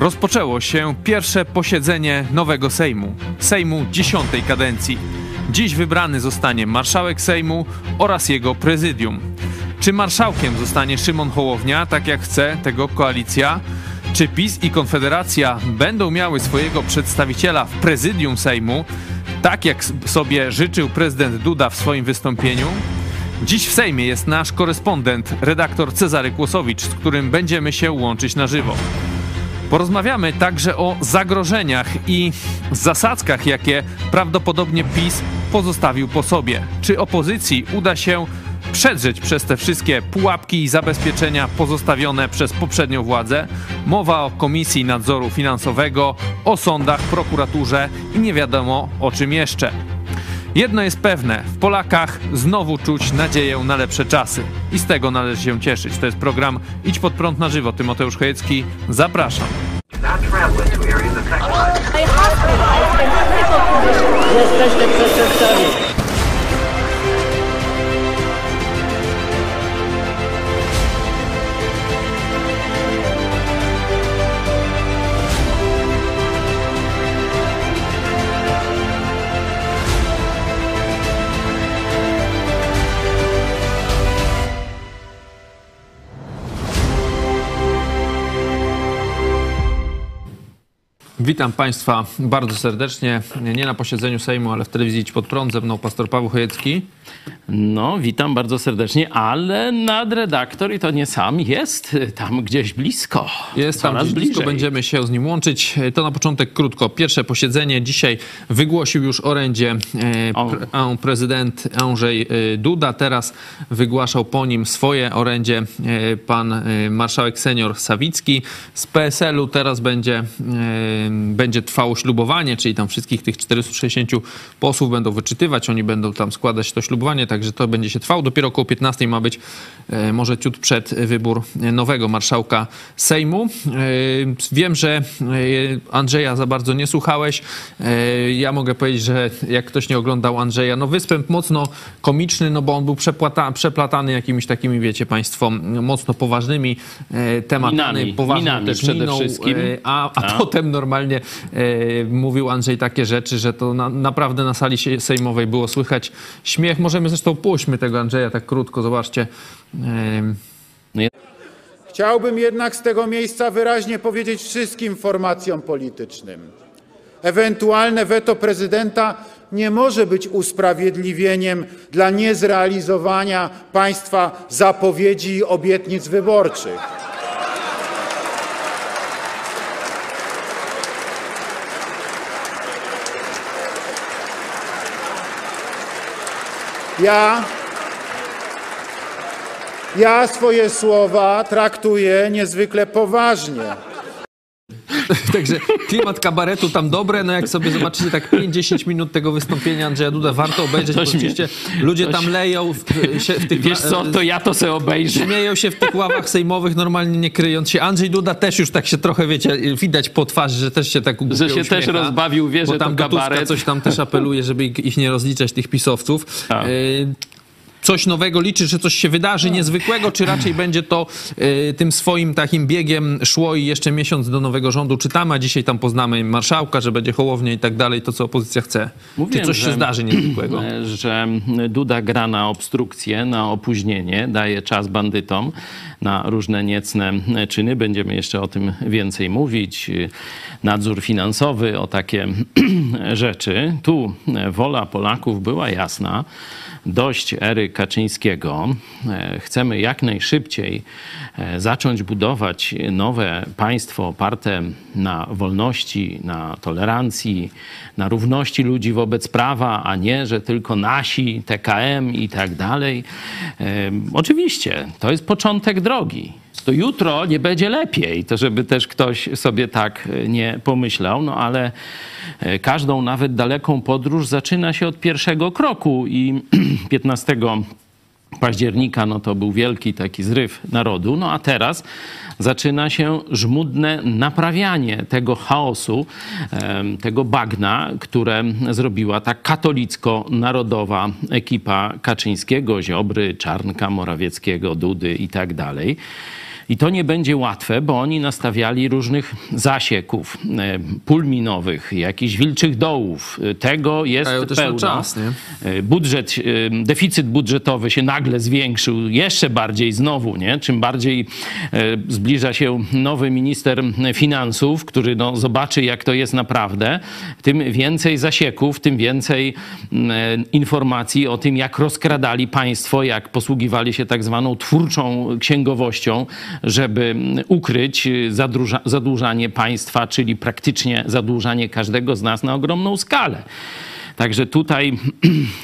Rozpoczęło się pierwsze posiedzenie nowego Sejmu, Sejmu dziesiątej kadencji. Dziś wybrany zostanie marszałek Sejmu oraz jego prezydium. Czy marszałkiem zostanie Szymon Hołownia, tak jak chce tego koalicja? Czy PiS i Konfederacja będą miały swojego przedstawiciela w prezydium Sejmu, tak jak sobie życzył prezydent Duda w swoim wystąpieniu? Dziś w Sejmie jest nasz korespondent, redaktor Cezary Kłosowicz, z którym będziemy się łączyć na żywo. Porozmawiamy także o zagrożeniach i zasadzkach, jakie prawdopodobnie PiS pozostawił po sobie. Czy opozycji uda się przedrzeć przez te wszystkie pułapki i zabezpieczenia pozostawione przez poprzednią władzę? Mowa o Komisji Nadzoru Finansowego, o sądach, prokuraturze i nie wiadomo o czym jeszcze. Jedno jest pewne, w Polakach znowu czuć nadzieję na lepsze czasy. I z tego należy się cieszyć. To jest program Idź pod prąd na żywo. Tymoteusz Chojecki, zapraszam. Przestępcami. Witam Państwa bardzo serdecznie. Nie na posiedzeniu Sejmu, ale w telewizji Idź Pod Prąd. Ze mną pastor Paweł Chojecki. No, witam bardzo serdecznie, ale nadredaktor i to nie sam jest tam gdzieś blisko. Jest tam gdzieś blisko, będziemy się z nim łączyć. To na początek krótko. Pierwsze posiedzenie dzisiaj wygłosił już orędzie e, pre, prezydent Andrzej e, Duda. Teraz wygłaszał po nim swoje orędzie e, pan marszałek senior Sawicki z PSL-u. Teraz będzie będzie trwało ślubowanie, czyli tam wszystkich tych 460 posłów będą wyczytywać, oni będą tam składać to ślubowanie, także to będzie się trwało. Dopiero około 15 ma być e, może ciut przed wybór nowego marszałka Sejmu. E, wiem, że e, Andrzeja za bardzo nie słuchałeś. Ja mogę powiedzieć, że jak ktoś nie oglądał Andrzeja, no występ mocno komiczny, no bo on był przeplatany jakimiś takimi, wiecie państwo, mocno poważnymi tematami. Minami, poważną minami przede wszystkim. A, a potem normalnie normalnie e, mówił Andrzej takie rzeczy, że to na, naprawdę na sali sejmowej było słychać śmiech. Możemy zresztą puśćmy tego Andrzeja tak krótko, zobaczcie. E, Chciałbym jednak z tego miejsca wyraźnie powiedzieć wszystkim formacjom politycznym. Ewentualne weto prezydenta nie może być usprawiedliwieniem dla niezrealizowania państwa zapowiedzi i obietnic wyborczych. Ja, ja swoje słowa traktuję niezwykle poważnie. Także klimat kabaretu tam dobre, no jak sobie zobaczycie tak 5-10 minut tego wystąpienia Andrzeja Duda, warto obejrzeć, bo oczywiście ludzie tam leją w, się w tych... Wiesz co, to ja to sobie obejrzę. Śmieją się w tych ławach sejmowych, normalnie nie kryjąc się. Andrzej Duda też już tak się trochę, wiecie, widać po twarzy, że też się tak Że się uśmiecha, też rozbawił, wie, że tam to kabaret. coś tam też apeluje, żeby ich nie rozliczać, tych pisowców. Tak. Coś nowego liczy, że coś się wydarzy niezwykłego, czy raczej będzie to y, tym swoim takim biegiem szło i jeszcze miesiąc do nowego rządu czytamy, a dzisiaj tam poznamy marszałka, że będzie hołownia i tak dalej, to co opozycja chce. Mówiłem, czy coś że, się zdarzy niezwykłego? Że Duda gra na obstrukcję, na opóźnienie, daje czas bandytom na różne niecne czyny. Będziemy jeszcze o tym więcej mówić. Nadzór finansowy, o takie rzeczy. Tu wola Polaków była jasna dość ery Kaczyńskiego. E, chcemy jak najszybciej e, zacząć budować nowe państwo oparte na wolności, na tolerancji, na równości ludzi wobec prawa, a nie, że tylko nasi, TKM i tak dalej. E, oczywiście, to jest początek drogi to jutro nie będzie lepiej, to żeby też ktoś sobie tak nie pomyślał, no ale E, każdą, nawet daleką podróż zaczyna się od pierwszego kroku i 15 października no to był wielki taki zryw narodu, no a teraz zaczyna się żmudne naprawianie tego chaosu, tego bagna, które zrobiła ta katolicko-narodowa ekipa Kaczyńskiego, Ziobry, Czarnka, Morawieckiego, Dudy i tak dalej. I to nie będzie łatwe, bo oni nastawiali różnych zasieków, e, pól minowych, jakichś wilczych dołów. Tego jest pełno. czas? E, Budżet, e, deficyt budżetowy się nagle zwiększył jeszcze bardziej znowu, nie? Czym bardziej e, zbliża się nowy minister finansów, który no, zobaczy, jak to jest naprawdę, tym więcej zasieków, tym więcej e, informacji o tym, jak rozkradali państwo, jak posługiwali się tak zwaną twórczą księgowością, żeby ukryć zadłuża, zadłużanie państwa, czyli praktycznie zadłużanie każdego z nas na ogromną skalę. Także tutaj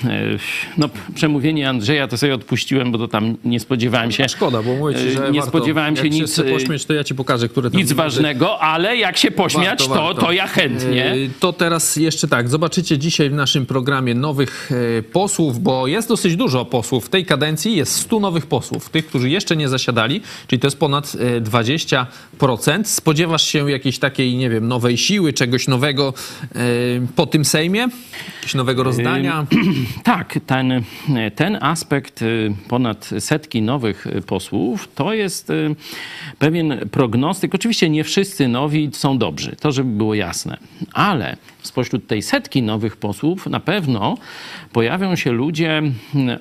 e, no, przemówienie Andrzeja to sobie odpuściłem, bo to tam nie spodziewałem się. Szkoda, bo mówię ci, że e, nie warto. spodziewałem się Jak nic, chce e, pośmieć, to ja ci pokażę, które tam nic ważnego, ale jak się pośmiać, Warto, to, warto. to ja chętnie. To teraz jeszcze tak, zobaczycie dzisiaj w naszym programie nowych posłów, bo jest dosyć dużo posłów. W tej kadencji jest 100 nowych posłów, tych, którzy jeszcze nie zasiadali, czyli to jest ponad e, 20%. Spodziewasz się jakiejś takiej, nie wiem, nowej siły, czegoś nowego po tym Sejmie? Jakiegoś nowego rozdania? Tak, ten, ten aspekt y, ponad setki nowych y, posłów to jest y, pewien prognostyk. Oczywiście nie wszyscy nowi są dobrzy, to żeby było jasne, ale spośród tej setki nowych posłów na pewno pojawią się ludzie mm,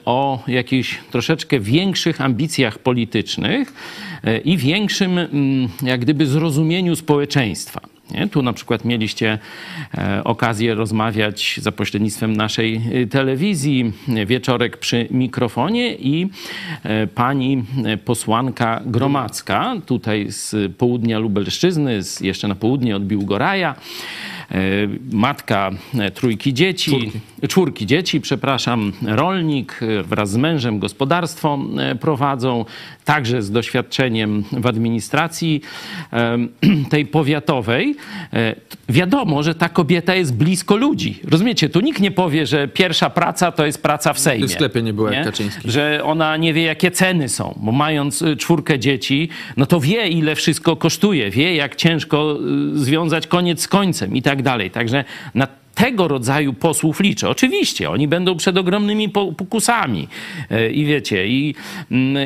o jakichś troszeczkę większych ambicjach politycznych i większym mm, jak gdyby zrozumieniu społeczeństwa. Nie? Tu na przykład mieliście e, okazję rozmawiać za pośrednictwem naszej e, telewizji, wieczorek przy mikrofonie i e, pani posłanka Gromacka, tutaj z południa Lubelszczyzny, z, jeszcze na południe od Biłgoraja, matka trójki dzieci, czwórki. czwórki dzieci, przepraszam, rolnik, wraz z mężem gospodarstwo prowadzą, także z doświadczeniem w administracji tej powiatowej. E, Wiadomo, że ta kobieta jest blisko ludzi. Rozumiecie? Tu nikt nie powie, że pierwsza praca to jest praca w Sejmie. w sklepie nie była jak Kaczyński. Że ona nie wie, jakie ceny są, bo mając y, czwórkę dzieci, no to wie, ile wszystko kosztuje, wie, jak ciężko y, związać koniec z końcem i tak dalej. Także na tego rodzaju posłów liczę. Oczywiście, oni będą przed ogromnymi po- pokusami E, i wiecie, i mm,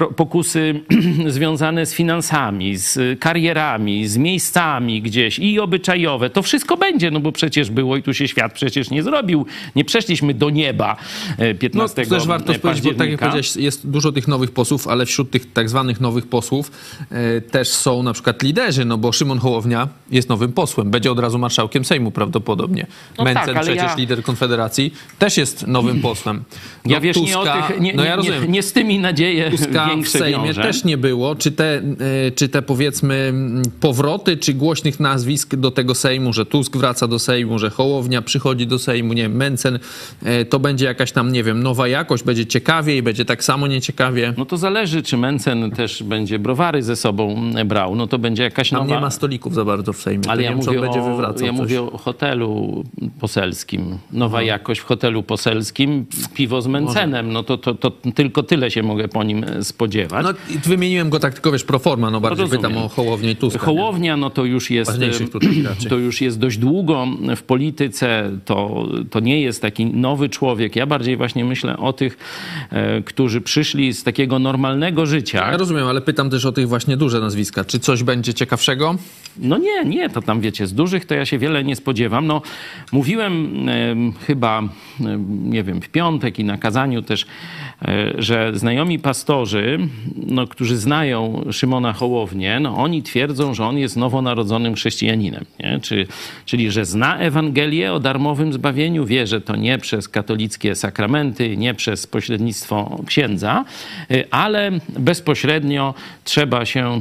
e, pokusy związane z finansami, z karierami, z miejscami gdzieś i obyczajowe. To wszystko będzie, no bo przecież było i tu się świat przecież nie zrobił. Nie przeszliśmy do nieba e, 15 No, to też warto powiedzieć, bo tak jak powiedziałeś, jest dużo tych nowych posłów, ale wśród tych tak zwanych nowych posłów e, też są na przykład liderzy, no bo Szymon Hołownia jest nowym posłem, będzie od razu marszałkiem Sejmu prawdopodobnie. No Mencen, tak, przecież ja- lider Konfederacji, też jest nowym posłem. No, Ja wiesz, nie, o Tuska- tych, nie, no ja rozumiem. nie, nie z tymi nadzieje Tuska w Sejmie wiąże. też nie było. Czy te, e, czy te powiedzmy powroty, czy głośnych nazwisk do tego Sejmu, że Tusk wraca do Sejmu, że Hołownia przychodzi do Sejmu, nie wiem, Mencen, e, to będzie jakaś tam, nie wiem, nowa jakość, będzie ciekawiej, będzie tak samo nieciekawie. No to zależy, czy Mencen też będzie browary ze sobą brał. No to będzie jakaś Tam nowa... nie ma stolików za bardzo w Sejmie. Ale ja wiem, mówię, o, ja coś. mówię o hotelu poselskim. Nowa jakość w hotelu poselskim, piwo z Mencenem. No to, to, to tylko tyle się mogę po nim spodziewać. No wymieniłem go tak tylko, wiesz, pro forma, no bardziej pytam o Hołownię i Tuska. nie? Hołownia, no to już jest, to już jest dość długo w polityce, to, to nie jest taki nowy człowiek. Ja bardziej właśnie myślę o tych, e, którzy przyszli z takiego normalnego życia. Ja rozumiem, ale pytam też o tych właśnie duże nazwiska. Czy coś będzie ciekawszego? No nie, nie, to tam wiecie, z dużych to ja się wiele nie spodziewam. No, mówiłem em, chyba, nie wiem, w piątek i na kazaniu też, e, że znajomi pastorzy, no, którzy znają Szymona Hołownię, no, oni twierdzą, że on jest nowonarodzonym chrześcijaninem. Nie? Czy, czyli, że zna Ewangelię o darmowym zbawieniu, wie, że to nie przez katolickie sakramenty, nie przez pośrednictwo księdza, y, ale bezpośrednio trzeba się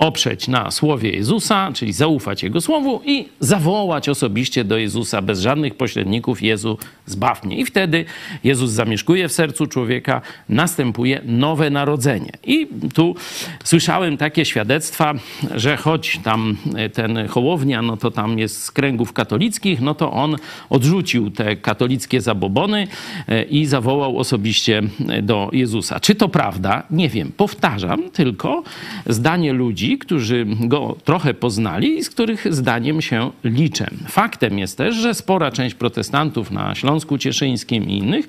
oprzeć na słowie Jezusa, czyli zaufać Jego słowu i zawołać osobiście do Jezusa bez żadnych pośredników: Jezu, zbaw mnie. I wtedy Jezus zamieszkuje w sercu człowieka, następuje nowe narodzenie. I tu słyszałem takie świadectwa, że choć tam e, ten Hołownia, no to tam jest z kręgów katolickich, no to on odrzucił te katolickie zabobony e, i zawołał osobiście e, do Jezusa. Czy to prawda? Nie wiem. Powtarzam tylko zdanie ludzi, którzy go trochę poznali i z których zdaniem się liczę. Faktem jest też, że spora część protestantów na Śląsku Cieszyńskim i innych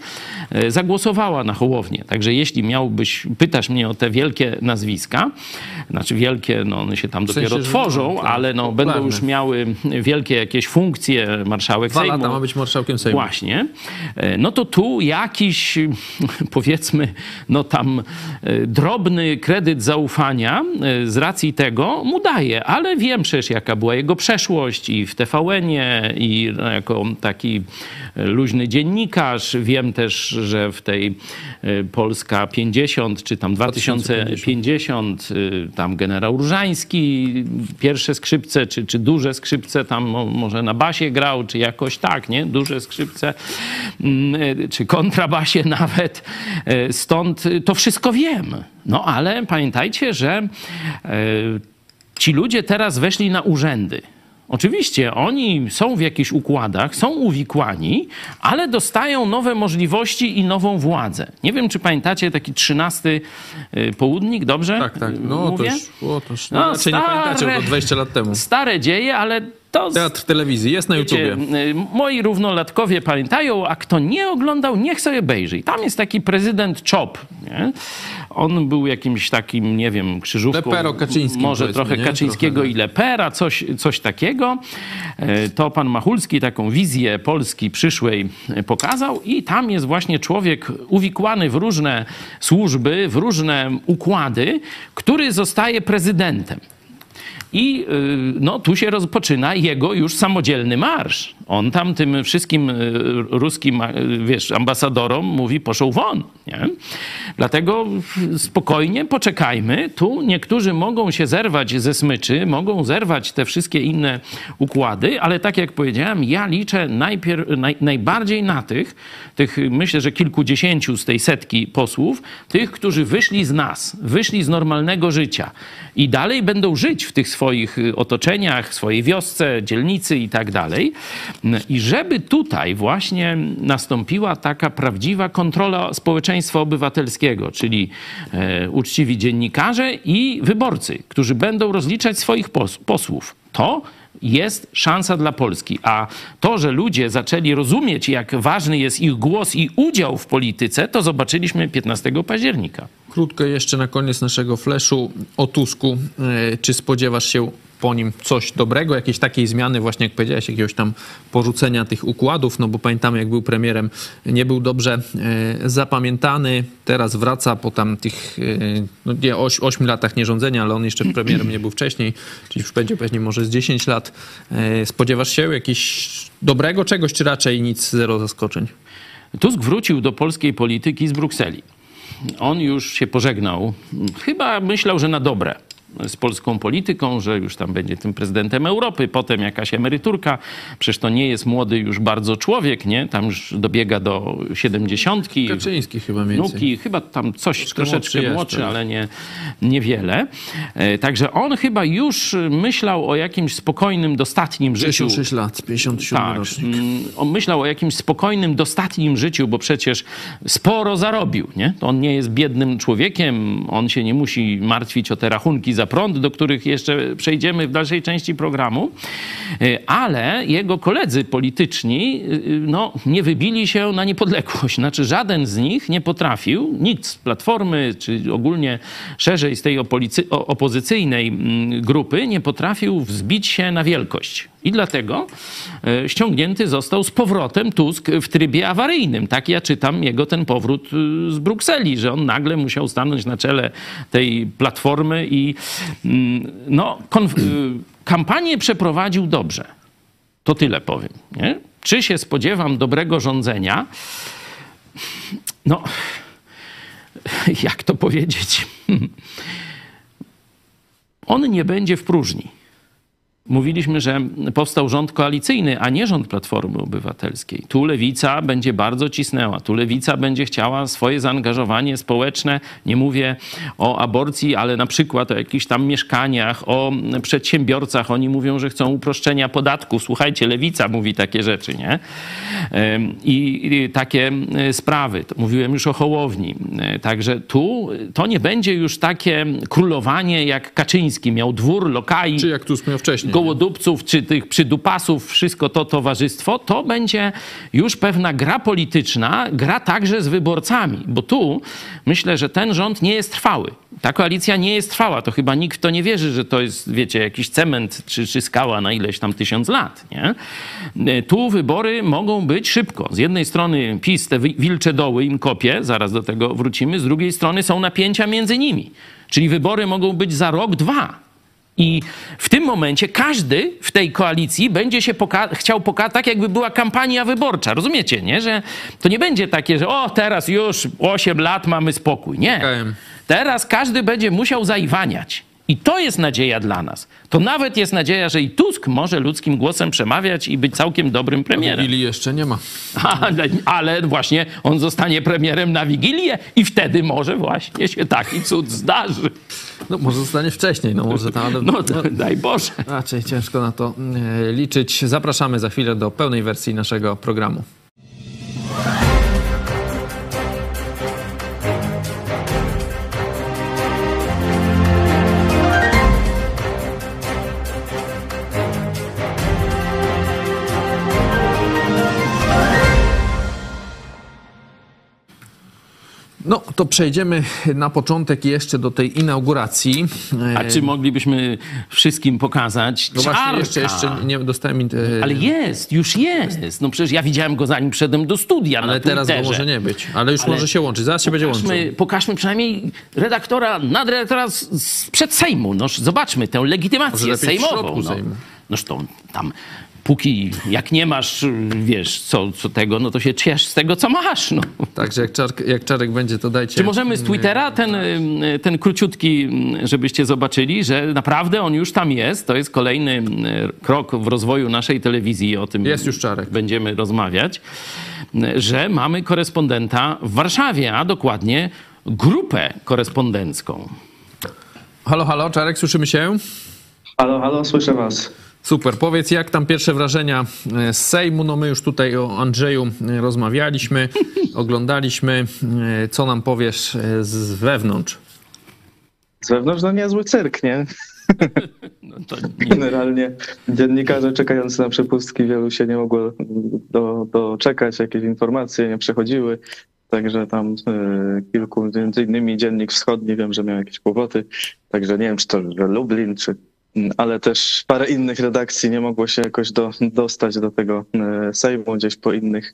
e, zagłosowała na Hołownię. Także jeśli miałbyś, pytasz mnie o te wielkie nazwiska, znaczy wielkie, no one się tam sensie, dopiero tworzą, no, to ale no, popularne. będą już miały wielkie jakieś funkcje, marszałek Dwa Sejmu. lata ma być marszałkiem Sejmu. Właśnie. E, No to tu jakiś, powiedzmy, no tam e, drobny kredyt zaufania z racji tego mu daje, ale wiem przecież jaka była jego przeszłość i w TVN-ie i no, jako taki luźny dziennikarz. Wiem też, że w tej e, Polska 50 czy tam 2050 y, tam generał Różański pierwsze skrzypce czy, czy duże skrzypce tam mo- może na basie grał, czy jakoś tak, nie? Duże skrzypce mm, y, czy kontrabasie nawet. Y, Stąd y, to wszystko wiem. No ale pamiętajcie, że y, ci ludzie teraz weszli na urzędy. Oczywiście oni są w jakichś układach, są uwikłani, ale dostają nowe możliwości i nową władzę. Nie wiem, czy pamiętacie taki trzynasty y, południk, dobrze? Tak, tak. No to Mówię? już, o, to już No, no, raczej nie stare- pamiętacie, bo to 20 lat temu. Stare dzieje, ale to... Teatr telewizji jest na YouTubie. y, moi równolatkowie pamiętają, a kto nie oglądał, niech sobie obejrzy. Tam jest taki prezydent Chop. Nie? On był jakimś takim, nie wiem, krzyżówką. Lepero Kaczyńskim, Może trochę nie? Kaczyńskiego Trochę, i Lepera, coś, coś takiego. E, To pan Machulski taką wizję Polski przyszłej pokazał i tam jest właśnie człowiek uwikłany w różne służby, w różne układy, który zostaje prezydentem. I y, no, tu się rozpoczyna jego już samodzielny marsz. On tam tym wszystkim y, ruskim, wiesz, ambasadorom mówi, poszł won. Nie? Dlatego spokojnie poczekajmy. Tu niektórzy mogą się zerwać ze smyczy, mogą zerwać te wszystkie inne układy, ale tak jak powiedziałem, ja liczę najpierw, naj, najbardziej na tych, tych myślę, że kilkudziesięciu z tej setki posłów, tych, którzy wyszli z nas, wyszli z normalnego życia i dalej będą żyć w tych swoich y, otoczeniach, swojej wiosce, dzielnicy i tak dalej. I żeby tutaj właśnie nastąpiła taka prawdziwa kontrola społeczeństwa obywatelskiego, czyli e, uczciwi dziennikarze i wyborcy, którzy będą rozliczać swoich pos- posłów. To jest szansa dla Polski. A to, że ludzie zaczęli rozumieć, jak ważny jest ich głos i udział w polityce, to zobaczyliśmy 15 października. Krótko jeszcze na koniec naszego fleszu o Tusku. E, Czy spodziewasz się po nim coś dobrego, jakiejś takiej zmiany, właśnie jak powiedziałeś, jakiegoś tam porzucenia tych układów, no bo pamiętamy, jak był premierem, nie był dobrze e, zapamiętany, teraz wraca po tam tych, e, no nie, oś, 8 latach nierządzenia, ale on jeszcze premierem nie był wcześniej, czyli już będzie pewnie może z 10 lat. Spodziewasz się jakiegoś dobrego czegoś, czy raczej nic, zero zaskoczeń? Tusk wrócił do polskiej polityki z Brukseli. On już się pożegnał. Chyba myślał, że na dobre z polską polityką, że już tam będzie tym prezydentem Europy, potem jakaś emeryturka. Przecież to nie jest młody już bardzo człowiek, nie? Tam już dobiega do siedemdziesiątki. Kaczyński chyba więcej. Wnuki, chyba tam coś Troszkę troszeczkę młodszy młodszy, ale nie, niewiele. E, Także on chyba już myślał o jakimś spokojnym, dostatnim życiu. 56 lat, 57 Tak. rocznik. mm, On myślał o jakimś spokojnym, dostatnim życiu, bo przecież sporo zarobił. Nie? To on nie jest biednym człowiekiem, on się nie musi martwić o te rachunki za prąd, do których jeszcze przejdziemy w dalszej części programu. Y, Ale jego koledzy polityczni y, no, nie wybili się na niepodległość. Znaczy żaden z nich nie potrafił, nikt z Platformy, czy ogólnie szerzej z tej opozycyjnej mm, grupy nie potrafił wzbić się na wielkość. I dlatego e, ściągnięty został z powrotem Tusk w trybie awaryjnym. Tak ja czytam jego ten powrót y, z Brukseli, że on nagle musiał stanąć na czele tej platformy i mm, no, y, kampanię przeprowadził dobrze. To tyle powiem. Nie? Czy się spodziewam dobrego rządzenia? No, jak to powiedzieć? On nie będzie w próżni. Mówiliśmy, że powstał rząd koalicyjny, a nie rząd Platformy Obywatelskiej. Tu lewica będzie bardzo cisnęła, tu lewica będzie chciała swoje zaangażowanie społeczne. Nie mówię o aborcji, ale na przykład o jakichś tam mieszkaniach, o przedsiębiorcach. Oni mówią, że chcą uproszczenia podatków. Słuchajcie, lewica mówi takie rzeczy, nie? I, takie y, sprawy. Mówiłem już o Hołowni. Y, Także tu to nie będzie już takie królowanie, jak Kaczyński miał dwór, lokaj. Czy jak Tusk miał wcześniej. Gołodupców czy tych przydupasów, wszystko to towarzystwo, to będzie już pewna gra polityczna, gra także z wyborcami, bo tu myślę, że ten rząd nie jest trwały. Ta koalicja nie jest trwała. To chyba nikt w to nie wierzy, że to jest, wiecie, jakiś cement czy, czy skała na ileś tam tysiąc lat. Nie? Tu wybory mogą być szybko. Z jednej strony PiS te wilcze doły im kopie, zaraz do tego wrócimy, z drugiej strony są napięcia między nimi. Czyli wybory mogą być za rok, dwa. I w tym momencie każdy w tej koalicji będzie się poka chciał pokazać, tak jakby była kampania wyborcza. Rozumiecie, nie? Że to nie będzie takie, że o, teraz już 8 lat mamy spokój. Nie. Teraz każdy będzie musiał zaiwaniać. I to jest nadzieja dla nas. To nawet jest nadzieja, że i Tusk może ludzkim głosem przemawiać i być całkiem dobrym premierem. Wigilii jeszcze nie ma. Ale, ale właśnie on zostanie premierem na Wigilię i wtedy może właśnie się taki cud zdarzy. No może zostanie wcześniej, no może tam... No, no daj Boże. Raczej ciężko na to e, liczyć. Zapraszamy za chwilę do pełnej wersji naszego programu. No, to przejdziemy na początek jeszcze do tej inauguracji. A czy moglibyśmy wszystkim pokazać No właśnie, jeszcze, jeszcze nie dostałem... e, Ale jest, już jest. No przecież ja widziałem go zanim wszedłem do studia Ale teraz go może nie być. Ale już Ale może się łączyć. Zaraz się będzie łączył. Pokażmy, przynajmniej redaktora, nadredaktora z, z przed Sejmu. Noż zobaczmy tę legitymację sejmową. No. Noż to tam, póki jak nie masz, wiesz, co, co tego, no to się ciesz z tego, co masz. No. Także jak, czark, jak Czarek będzie, to dajcie... Czy możemy z Twittera ten, y, ten króciutki, y, żebyście zobaczyli, że naprawdę on już tam jest. To jest kolejny y, krok w rozwoju naszej telewizji. O tym Jest już Czarek. będziemy rozmawiać. Że mamy korespondenta w Warszawie, a dokładnie grupę korespondencką. Halo, halo, Czarek, słyszymy się? Halo, halo, słyszę was. Super. Powiedz, jak tam pierwsze wrażenia e, z Sejmu? No my już tutaj o Andrzeju e, rozmawialiśmy, oglądaliśmy. E, Co nam powiesz z wewnątrz? Z wewnątrz no niezły cyrk, nie? No to nie, Generalnie dziennikarze czekający na przepustki wielu się nie mogło do, doczekać, jakieś informacje nie przechodziły. Także tam e, kilku, między innymi Dziennik Wschodni, wiem, że miał jakieś kłopoty. Także nie wiem, czy to że Lublin, czy ale też parę innych redakcji nie mogło się jakoś do, dostać do tego e, Sejmu gdzieś po innych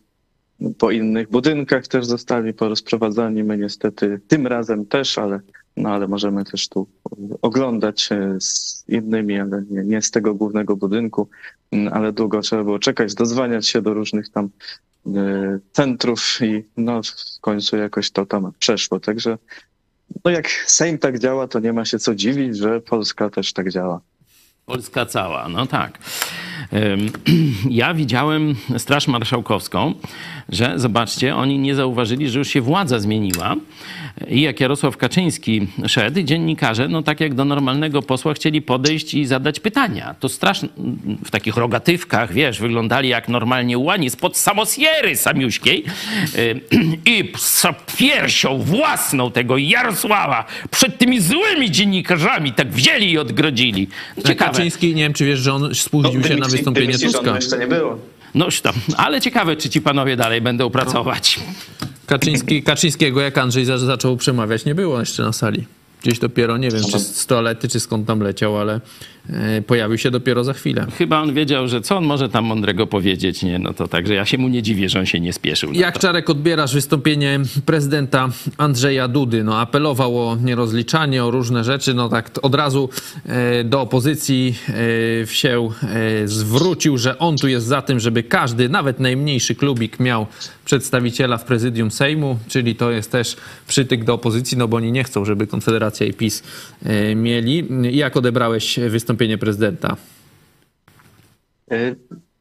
po innych budynkach też zostali porozprowadzani. My niestety tym razem też, ale, no, ale możemy też tu oglądać e, z innymi, ale nie, nie z tego głównego budynku. Mm, Ale długo trzeba było czekać, dozwaniać się do różnych tam e, centrów i no w końcu jakoś to tam przeszło. Także no jak Sejm tak działa, to nie ma się co dziwić, że Polska też tak działa. Polska cała, no tak. Ja widziałem Straż Marszałkowską, że zobaczcie, oni nie zauważyli, że już się władza zmieniła. I jak Jarosław Kaczyński szedł, dziennikarze, no tak jak do normalnego posła, chcieli podejść i zadać pytania. To straż w takich rogatywkach, wiesz, wyglądali jak normalnie łani spod samosiery samiuśkiej Ym, i z piersią własną tego Jarosława przed tymi złymi dziennikarzami tak wzięli i odgrodzili. Ciekawe. Kaczyński, nie wiem, czy wiesz, że on spóźnił się na wystąpienie Tuska. jeszcze nie było. Noż tam, ale ciekawe, czy ci panowie dalej będą pracować. Kaczyński, Kaczyńskiego, jak Andrzej za- zaczął przemawiać, nie było jeszcze na sali. Gdzieś dopiero, nie wiem, czy z toalety, czy skąd tam leciał, ale pojawił się dopiero za chwilę. Chyba on wiedział, że co on może tam mądrego powiedzieć, nie? No to także ja się mu nie dziwię, że on się nie spieszył. Jak. Czarek odbierasz wystąpienie prezydenta Andrzeja Dudy? No apelował o nierozliczanie, o różne rzeczy, no tak od razu e, do opozycji e, się e, zwrócił, że on tu jest za tym, żeby każdy, nawet najmniejszy klubik miał przedstawiciela w prezydium Sejmu, czyli to jest też przytyk do opozycji, no bo oni nie chcą, żeby Konfederacja i PiS e, mieli. Jak odebrałeś wystąpienie prezydenta? Y,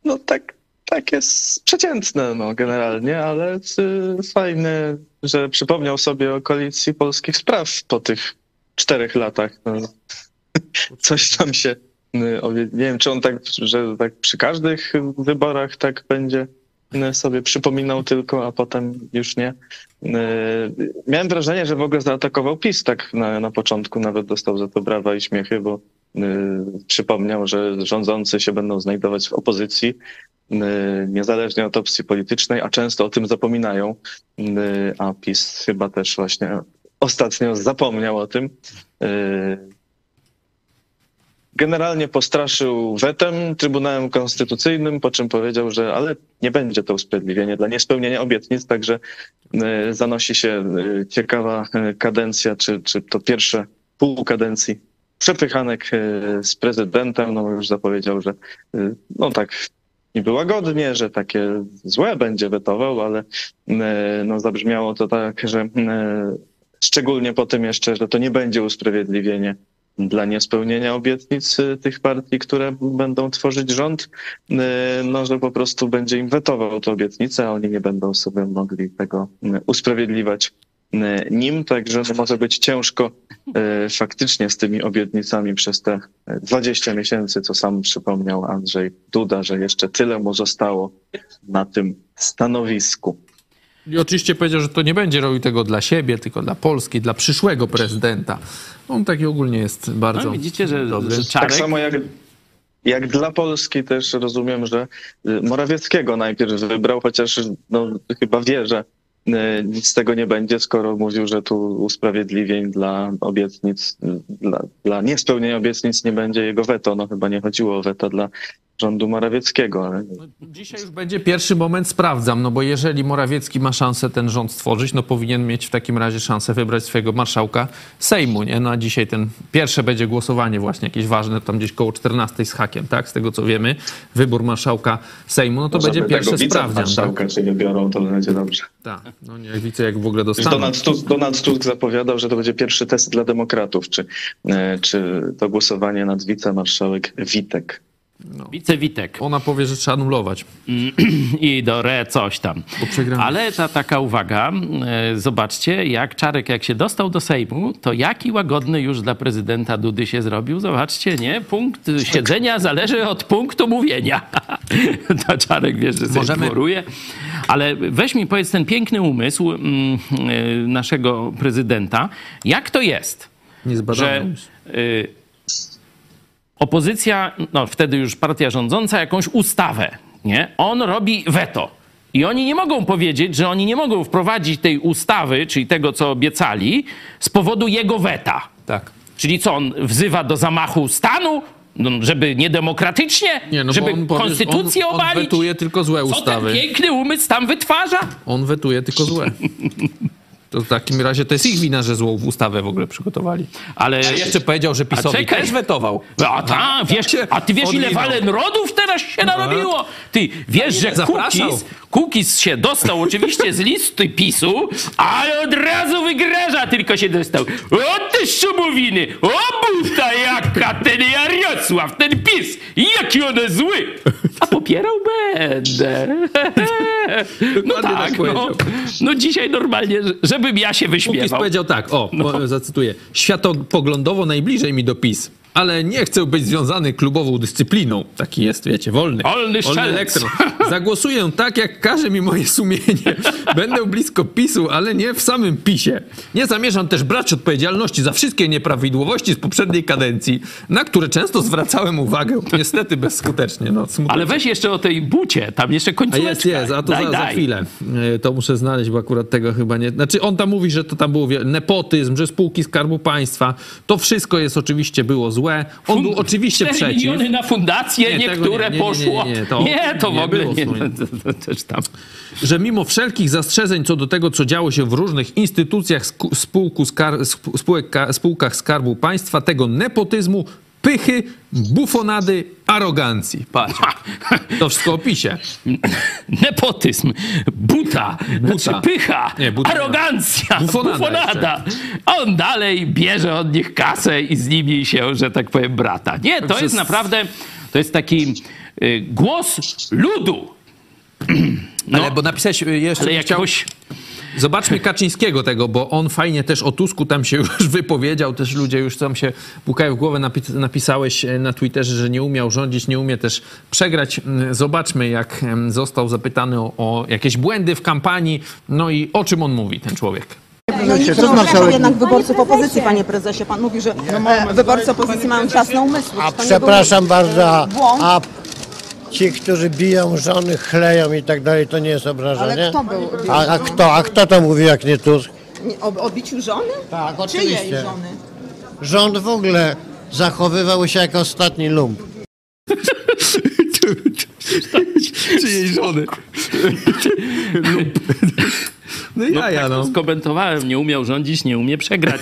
No tak, tak jest przeciętne no, generalnie, ale y, fajne, że przypomniał sobie o koalicji polskich spraw po tych czterech latach. No, coś tam się, y, nie wiem czy on tak, że tak przy każdych wyborach tak będzie sobie przypominał tylko, a potem już nie. Miałem wrażenie, że w ogóle zaatakował PiS tak na, na początku, nawet dostał za to brawa i śmiechy, bo przypomniał, że rządzący się będą znajdować w opozycji, niezależnie od opcji politycznej, a często o tym zapominają, a PiS chyba też właśnie ostatnio zapomniał o tym. Generalnie postraszył wetem Trybunałem Konstytucyjnym, po czym powiedział, że ale nie będzie to usprawiedliwienie dla niespełnienia obietnic, także zanosi się ciekawa kadencja, czy, czy to pierwsze pół kadencji przepychanek z prezydentem. No już zapowiedział, że no tak niby łagodnie, że takie złe będzie wetował, ale no zabrzmiało to tak, że szczególnie po tym jeszcze, że to nie będzie usprawiedliwienie dla niespełnienia obietnic tych partii, które będą tworzyć rząd, no, że po prostu będzie im wetował te obietnice, a oni nie będą sobie mogli tego usprawiedliwiać nim, także może być ciężko faktycznie z tymi obietnicami przez te 20 miesięcy, co sam przypomniał Andrzej Duda, że jeszcze tyle mu zostało na tym stanowisku. I oczywiście powiedział, że to nie będzie robił tego dla siebie, tylko dla Polski, dla przyszłego prezydenta. On taki ogólnie jest bardzo. No, widzicie, że, dobry. że Czarek... Tak samo jak, jak dla Polski też rozumiem, że y, Morawieckiego najpierw wybrał, chociaż no, chyba wie, że nic z tego nie będzie, skoro mówił, że tu usprawiedliwień dla obietnic, dla, dla niespełnienia obietnic nie będzie jego weto. No chyba nie chodziło o weto dla rządu Morawieckiego. Ale... No, dzisiaj już będzie pierwszy moment, sprawdzam, no bo jeżeli Morawiecki ma szansę ten rząd stworzyć, no powinien mieć w takim razie szansę wybrać swojego marszałka Sejmu, nie? No a dzisiaj ten pierwsze będzie głosowanie właśnie jakieś ważne, tam gdzieś koło 14 z hakiem, tak? Z tego co wiemy, wybór marszałka Sejmu, no to będzie pierwszy sprawdzian. marszałka, tak? czyli biorą, to będzie dobrze. Tak, no nie widzę jak w ogóle dostaną. Donald Tusk, Donald Tusk zapowiadał, że to będzie pierwszy test dla demokratów, czy, e, czy to głosowanie nad wicemarszałek Witek no. Wicewitek. Ona powie, że trzeba anulować. I do re coś tam. Ale ta taka uwaga, e, zobaczcie, jak Czarek, jak się dostał do Sejmu, to jaki łagodny już dla prezydenta Dudy się zrobił. Zobaczcie, nie? Punkt siedzenia zależy od punktu mówienia. to Czarek, wiesz, że Możemy... dworuje. Ale weź mi powiedz ten piękny umysł mm, e, naszego prezydenta. Jak to jest, że opozycja, no wtedy już partia rządząca, jakąś ustawę, nie? On robi weto. I oni nie mogą powiedzieć, że oni nie mogą wprowadzić tej ustawy, czyli tego, co obiecali, z powodu jego weta. Tak. Czyli co, on wzywa do zamachu stanu? No, żeby niedemokratycznie? Nie, no żeby on, konstytucję on, obalić? On wetuje tylko złe ustawy. Co ten piękny umysł tam wytwarza? On wetuje tylko złe. To w takim razie to jest ich wina, że złą ustawę w ogóle przygotowali. Ale a jeszcze powiedział, że PiSowi też wetował. A, ta, wiesz, a ty wiesz, ile walenrodów teraz się no. narobiło? Ty wiesz, że Kukiz, Kukiz się dostał oczywiście z listy PiSu, ale od razu wygraża tylko się dostał. O te szumowiny! O buta jaka ten Jarosław, ten PiS! Jaki on zły! A popierał będę. No tak, tak no, no dzisiaj normalnie, żebym ja się wyśmiewał. Kukiz powiedział tak, o, no. zacytuję. Światopoglądowo najbliżej mi do PiS ale nie chcę być związany klubową dyscypliną. Taki jest, wiecie, wolny. Wolny, wolny elektron. Zagłosuję tak, jak każe mi moje sumienie. Będę blisko PiSu, ale nie w samym PiSie. Nie zamierzam też brać odpowiedzialności za wszystkie nieprawidłowości z poprzedniej kadencji, na które często zwracałem uwagę. Niestety bezskutecznie. No, ale weź jeszcze o tej bucie, tam jeszcze końcóweczka. A jest, jest, a to daj, za, daj. za, chwilę. E, to muszę znaleźć, bo akurat tego chyba nie... Znaczy on tam mówi, że to tam było nepotyzm, że spółki Skarbu Państwa. To wszystko jest oczywiście było złe złe. On był oczywiście przeciw. miliony na fundacje, nie, niektóre nie, nie, poszło. Nie, to, to w ogóle nie. To, też tam. Że mimo wszelkich zastrzeżeń co do tego, co działo się w różnych instytucjach, spółku, skar, spółek, spółkach Skarbu Państwa, tego nepotyzmu pychy, bufonady, arogancji. Patrz. To wszystko opisie. Nepotyzm, buta, buta. Znaczy pycha, Nie, buta arogancja, bufonada. bufonada. On dalej bierze od nich kasę i z nimi się, że tak powiem, brata. Nie, to jest naprawdę, to jest taki y, głos ludu. No, ale bo napisałeś y, jeszcze... Ale jakiegoś... Zobaczmy Kaczyńskiego tego, bo on fajnie też o Tusku tam się już wypowiedział, też ludzie już tam się pukają w głowę, napisałeś e, na Twitterze, że nie umiał rządzić, nie umie też przegrać. Mm, zobaczmy, jak został zapytany o, o jakieś błędy w kampanii, no i o czym on mówi, ten człowiek. No nikt nie obrażał jednak wyborców opozycji, panie prezesie. Pan mówi, że e, wyborcy opozycji mają ciasne umysły. A to nie przepraszam bardzo, a, a ci, którzy biją żony, chleją i tak dalej, to nie jest obrażenie? Ale kto był- A, a, kto, a kto to mówi jak nie Tusk? Nie, O, o biciu żony? Tak, Czyjej oczywiście. żony? Rząd w ogóle zachowywał się jak ostatni lump. Czyjej żony. No i ja, ja, tak no. to skomentowałem, nie umiał rządzić, nie umie przegrać.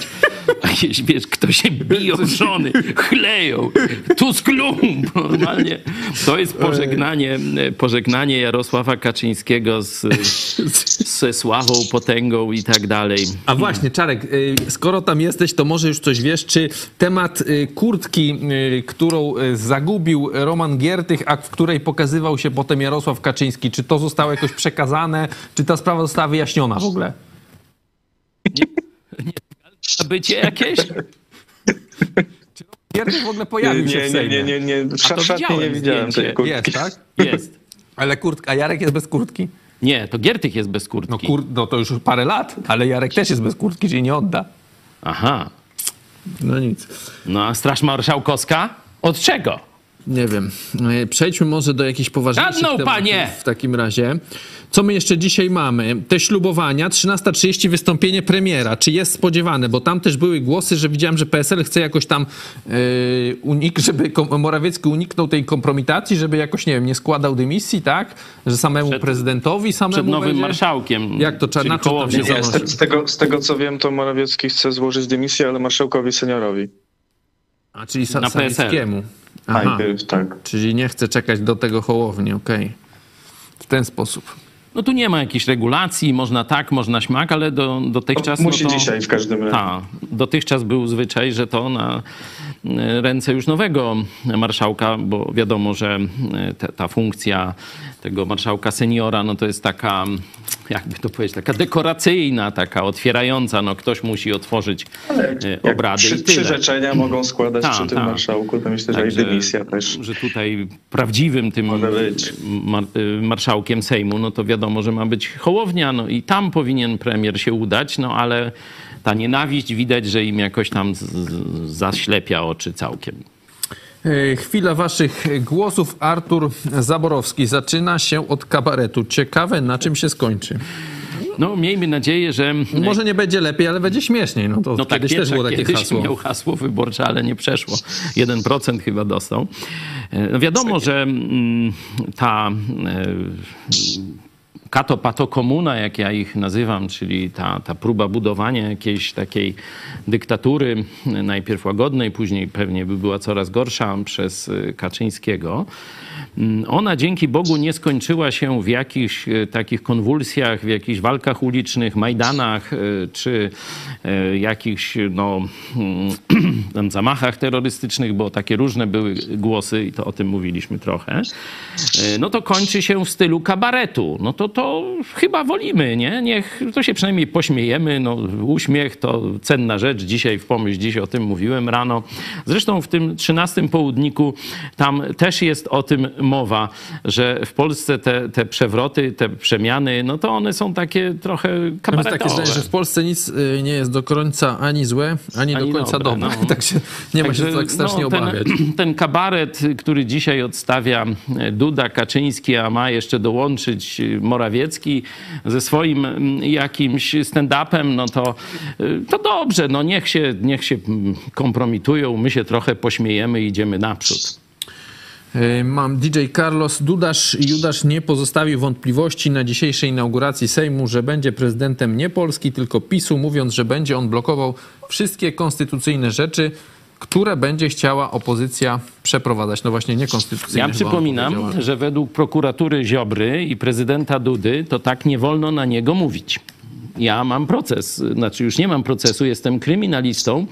A jeśli wiesz, kto się biją żony, chleją, Tusk lump, normalnie. To jest pożegnanie, pożegnanie Jarosława Kaczyńskiego z, ze sławą, potęgą i tak dalej. A właśnie, Czarek, y, skoro tam jesteś, to może już coś wiesz, czy temat y, kurtki, y, którą zagubił Roman Giertych, a w której pokazywał się potem Jarosław Kaczyński, czy to zostało jakoś przekazane, czy ta sprawa została wyjaśniona w ogóle? A bycie jakieś? Giertych w ogóle pojawił się Nie, w nie, Sejmie. nie, nie, nie. W A to nie widziałem widziałem tej zdjęcie. kurtki. Jest, tak? Jest. Ale kurtka, a Jarek jest bez kurtki? Nie, to Giertych jest bez No, kurtki. kur, no to już parę lat, ale Jarek też jest bez kurtki, czyli nie odda. Aha. No nic. No a Straż Marszałkowska? Od czego? Nie wiem. E, Przejdźmy może do jakichś poważniejszych Żadną, tematów panie! w takim razie. Co my jeszcze dzisiaj mamy? Te ślubowania, 13.30 wystąpienie premiera. Czy jest spodziewane? Bo tam też były głosy, że widziałem, że PSL chce jakoś tam yy, unik, żeby Morawiecki uniknął tej kompromitacji, żeby jakoś, nie wiem, nie składał dymisji, tak? Że samemu Przed- prezydentowi samemu Przed nowym będzie? marszałkiem. Jak to, czyli na czym tam się Nie, z, tego, z tego co wiem, to Morawiecki chce złożyć dymisję, ale marszałkowi seniorowi. A, czyli sa- Na PSL. Sawickiemu. Aha. Najpierw, tak. Czyli nie chce czekać do tego Hołowni, okej. W ten sposób. No tu nie ma jakichś regulacji, można tak, można śmak, ale do, dotychczas... Musi no to, dzisiaj w każdym razie. Tak, dotychczas był zwyczaj, że to na ręce już nowego marszałka, bo wiadomo, że e, te, ta funkcja tego marszałka seniora, no to jest taka, jakby to powiedzieć, taka dekoracyjna, taka otwierająca, no ktoś musi otworzyć e, Jak obrady przy, przyrzeczenia mogą składać Tak, przy tym tak. marszałku, to myślę, że Także, i dymisja też. Że tutaj prawdziwym tym mar, y, marszałkiem Sejmu, no to wiadomo, że ma być Hołownia, no i tam powinien premier się udać, no ale ta nienawiść widać, że im jakoś tam z, z, zaślepia oczy całkiem. E, Chwila waszych głosów. Artur Zaborowski zaczyna się od kabaretu. Ciekawe, na czym się skończy. No miejmy nadzieję, że... Może nie będzie lepiej, ale będzie śmieszniej. No to No tak, kiedyś też Pietrzak było takie kiedyś hasło. miał hasło wyborcze, ale nie przeszło. 1% chyba dostał. E, No wiadomo, że mm, ta e, kato pato komuna, jak ja ich nazywam, czyli ta, ta próba budowania jakiejś takiej dyktatury, najpierw łagodnej, później pewnie by była coraz gorsza przez Kaczyńskiego. Mm, Ona dzięki Bogu nie skończyła się w jakichś e, takich konwulsjach, w jakichś walkach ulicznych, majdanach, e, czy e, jakichś no, mm, zamachach terrorystycznych, bo takie różne były głosy i to o tym mówiliśmy trochę. No to kończy się w stylu kabaretu. No to to chyba wolimy, nie? Niech to się przynajmniej pośmiejemy. No, uśmiech to cenna rzecz. Dzisiaj w pomyśl, dziś o tym mówiłem rano. Zresztą w tym 13 południku tam też jest o tym mowa, że w Polsce te, te przewroty, te przemiany, no to one są takie trochę kabaretowe. takie zdanie, że w Polsce nic y, nie jest do końca ani złe, ani, Ani do końca dobre, dobre. no. Także nie ma się Także, tak strasznie no, ten, obawiać. Ten kabaret, który dzisiaj odstawia Duda, Kaczyński, a ma jeszcze dołączyć Morawiecki ze swoim jakimś stand-upem, no to, y, to dobrze, no niech się, niech się kompromitują, my się trochę pośmiejemy i idziemy naprzód. Mam DJ Carlos Dudasz. Judasz nie pozostawił wątpliwości na dzisiejszej inauguracji Sejmu, że będzie prezydentem nie Polski, tylko PiSu, mówiąc, że będzie on blokował wszystkie konstytucyjne rzeczy, które będzie chciała opozycja przeprowadzać. No właśnie niekonstytucyjne. Ja przypominam, że według prokuratury Ziobry i prezydenta Dudy to tak nie wolno na niego mówić. Ja mam proces, znaczy już nie mam procesu, jestem kryminalistą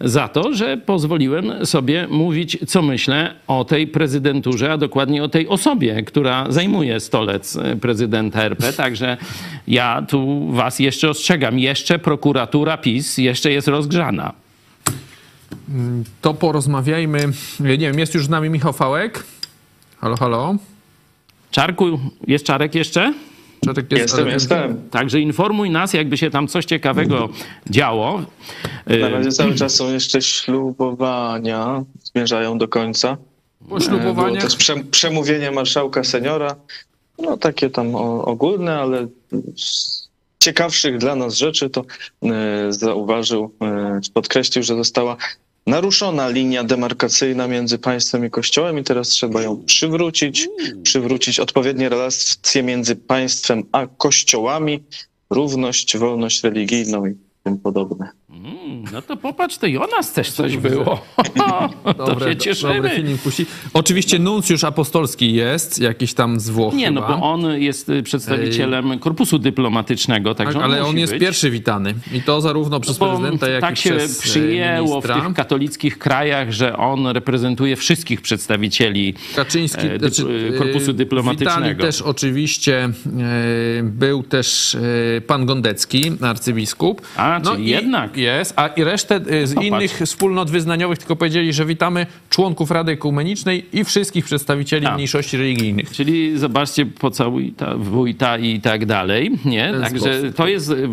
za to, że pozwoliłem sobie mówić, co myślę o tej prezydenturze, a dokładnie o tej osobie, która zajmuje stolec prezydenta RP. Także ja tu was jeszcze ostrzegam. Jeszcze prokuratura PiS jeszcze jest rozgrzana. To porozmawiajmy. Nie wiem, jest już z nami Michał Fałek. Halo, halo. Czarku, jest Czarek jeszcze? Czarek jest, Jestem, ale- jestem. Także informuj nas, jakby się tam coś ciekawego działo. Na razie cały czas są jeszcze ślubowania, zmierzają do końca. Było Poślubowanie. też prze, przemówienie marszałka seniora, no takie tam ogólne, ale z ciekawszych dla nas rzeczy to e, zauważył, e, podkreślił, że została naruszona linia demarkacyjna między państwem i kościołem i teraz trzeba ją przywrócić, przywrócić odpowiednie relacje między państwem a kościołami, równość, wolność religijną i tym podobne. Mm, no to popatrz, to i o nas też coś było. to Dobre, się do- cieszymy. Dobry film puści. Oczywiście nuncjusz apostolski jest, jakiś tam z Włoch Nie, no chyba. bo on jest y, przedstawicielem korpusu dyplomatycznego, Tak, on ale on jest być. pierwszy witany. I to zarówno przez Bo prezydenta, jak tak i się przez e, przyjęło w ministra. tych katolickich krajach, że on reprezentuje wszystkich przedstawicieli Kaczyński, e, dyp- znaczy, e, korpusu e, dyplomatycznego. Witali też oczywiście e, był też pan Gondecki, arcybiskup. No A, i jednak. Jest, a i resztę e, z Popatrz. innych wspólnot wyznaniowych tylko powiedzieli, że witamy członków Rady Ekumenicznej i wszystkich przedstawicieli Tak. mniejszości religijnych. Czyli zobaczcie, pocałuj ta, wójta i tak dalej. Nie? Także to jest y,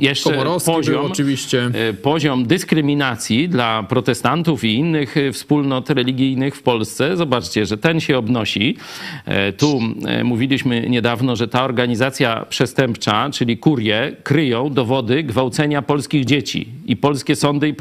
jeszcze Komorowski był poziom, oczywiście. y, poziom dyskryminacji dla protestantów i innych y, wspólnot religijnych w Polsce. Zobaczcie, że ten się obnosi. E, Tu e, mówiliśmy niedawno, że ta organizacja przestępcza, czyli kurie, kryją dowody gwałcenia polskich dzieci i polskie sądy i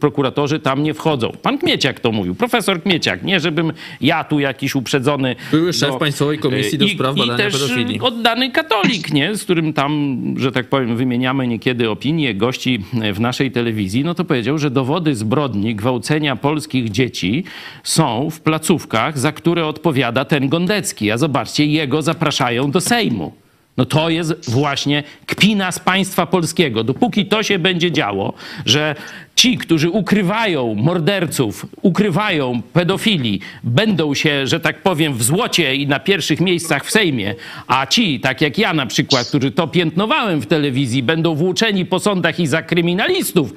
prokuratorzy tam nie wchodzą. Pan Kmieciak to mówił, profesor Kmieciak. Nie, żebym ja tu jakiś uprzedzony... Były szef Państwowej Komisji do I- spraw i badania też pedofilii. oddany katolik, nie? z którym tam, że tak powiem, wymieniamy niekiedy opinie gości w naszej telewizji, no to powiedział, że dowody zbrodni gwałcenia polskich dzieci są w placówkach, za które odpowiada ten Gondecki. A zobaczcie, jego zapraszają do Sejmu. No to jest właśnie kpina z państwa polskiego. Dopóki to się będzie działo, że ci, którzy ukrywają morderców, ukrywają pedofili, będą się, że tak powiem, w złocie i na pierwszych miejscach w Sejmie, a ci, tak jak ja na przykład, którzy to piętnowałem w telewizji, będą włóczeni po sądach i za kryminalistów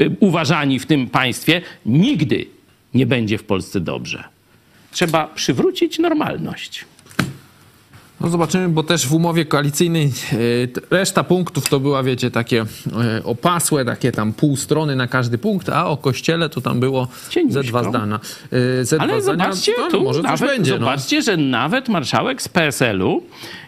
y, uważani w tym państwie, nigdy nie będzie w Polsce dobrze. Trzeba przywrócić normalność. No zobaczymy, bo też w umowie koalicyjnej e, reszta punktów to była, wiecie, takie e, opasłe, takie tam pół strony na każdy punkt, a o kościele to tam było Cieniuśko. ze dwa zdania. E, ze dwa Ale zdania, zobaczcie, no, tu może coś nawet, będzie. No. zobaczcie, że nawet marszałek z PSL-u